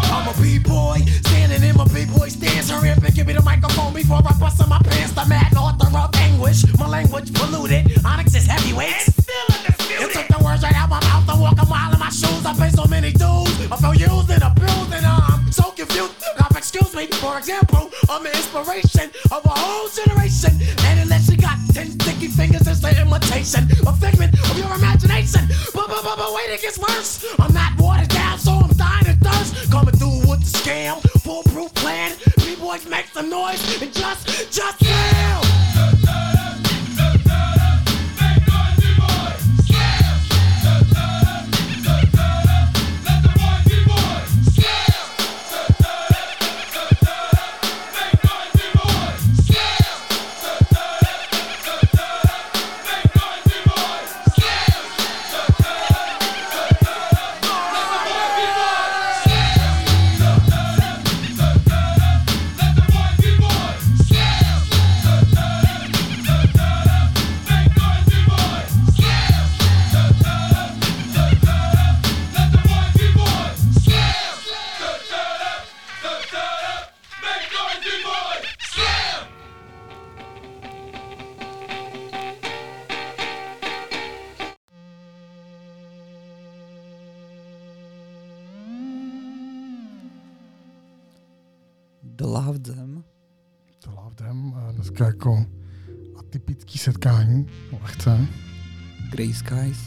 I'm a b-boy, standing in my b-boy stance. Hurry up and give me the microphone before I bust in my pants. The mad author of anguish, my language polluted. I pay so many dues. I feel used and abused and I'm so confused. Now, excuse me, for example, I'm the inspiration of a whole generation. And unless you got ten sticky fingers, it's the imitation, a figment of your imagination. But, but, but, but wait, it gets worse. I'm not watered down, so I'm dying of thirst. Coming through with the scam, foolproof plan. B-boys make some noise and just, just slam. Dneska jako atypický setkání, lehce. Grey Skies.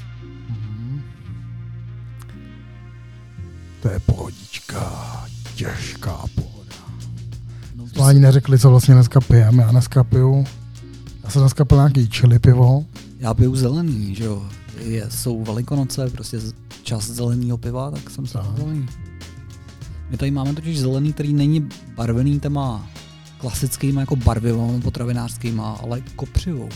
To je pohodička, těžká pohoda. No, ani neřekli, co vlastně dneska pijeme. Já dneska piju, já jsem dneska pil nějaký chili pivo. Já piju zelený, že jo. Je, jsou velikonoce, prostě čas zeleného piva, tak jsem se zelený. My tady máme totiž zelený, který není barvený těma klasickýma jako barvivou potravinářskýma, ale kopřivou.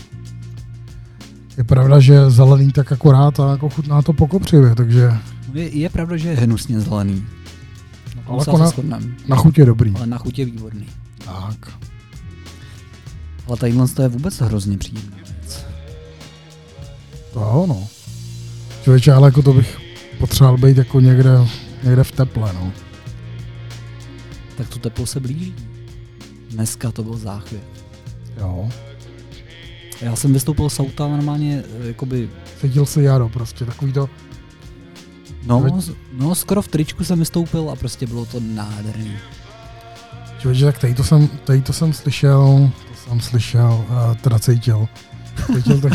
Je pravda, že zelený tak akorát a jako chutná to po kopřivě, takže No Je, je pravda, že je hnusně zelený. Tom Ale jako na- na chuť je dobrý. Ale na chuť je výborný. tak. Ale tadyhle to je vůbec hrozně příjemná věc. To jo, no. Člověče, ale jako to bych potřeboval být jako někde, někde v teple, no. Tak to teplo se blíží. Dneska to byl záchvěv. Jo. Já jsem vystoupil z auta normálně, eh, jakoby, Cítil se jaro prostě, takový to, No, s- no, skoro v tričku jsem vystoupil a prostě bylo to nádherný. Člověče, tak tady to jsem, tady to jsem slyšel, to jsem slyšel, uh, teda cítil. Cítil tak,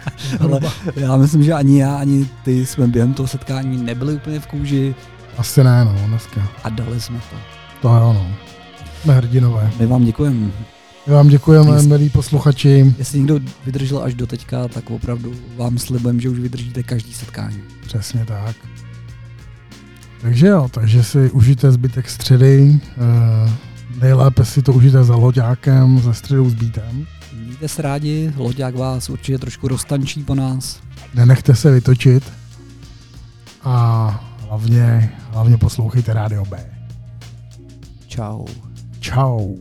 Ale já myslím, že ani já, ani ty jsme během toho setkání nebyli úplně v kůži asi ne, no, dneska. a dali jsme to. To jo, no. Jsme hrdinové. My vám děkujeme. My vám děkujeme, Jestli- milí posluchači. Jestli někdo vydržel až do teďka, tak opravdu vám slibujeme, že už vydržíte každý setkání. Přesně tak. Takže jo, takže si užijte zbytek středy. Uh, nejlépe si to užijte za loďákem, ze středou s bítem. Mějte se rádi, Loďák vás určitě trošku roztančí po nás. Nenechte se vytočit. A hlavně, hlavně poslouchejte Rádio B. Čau. Ciao.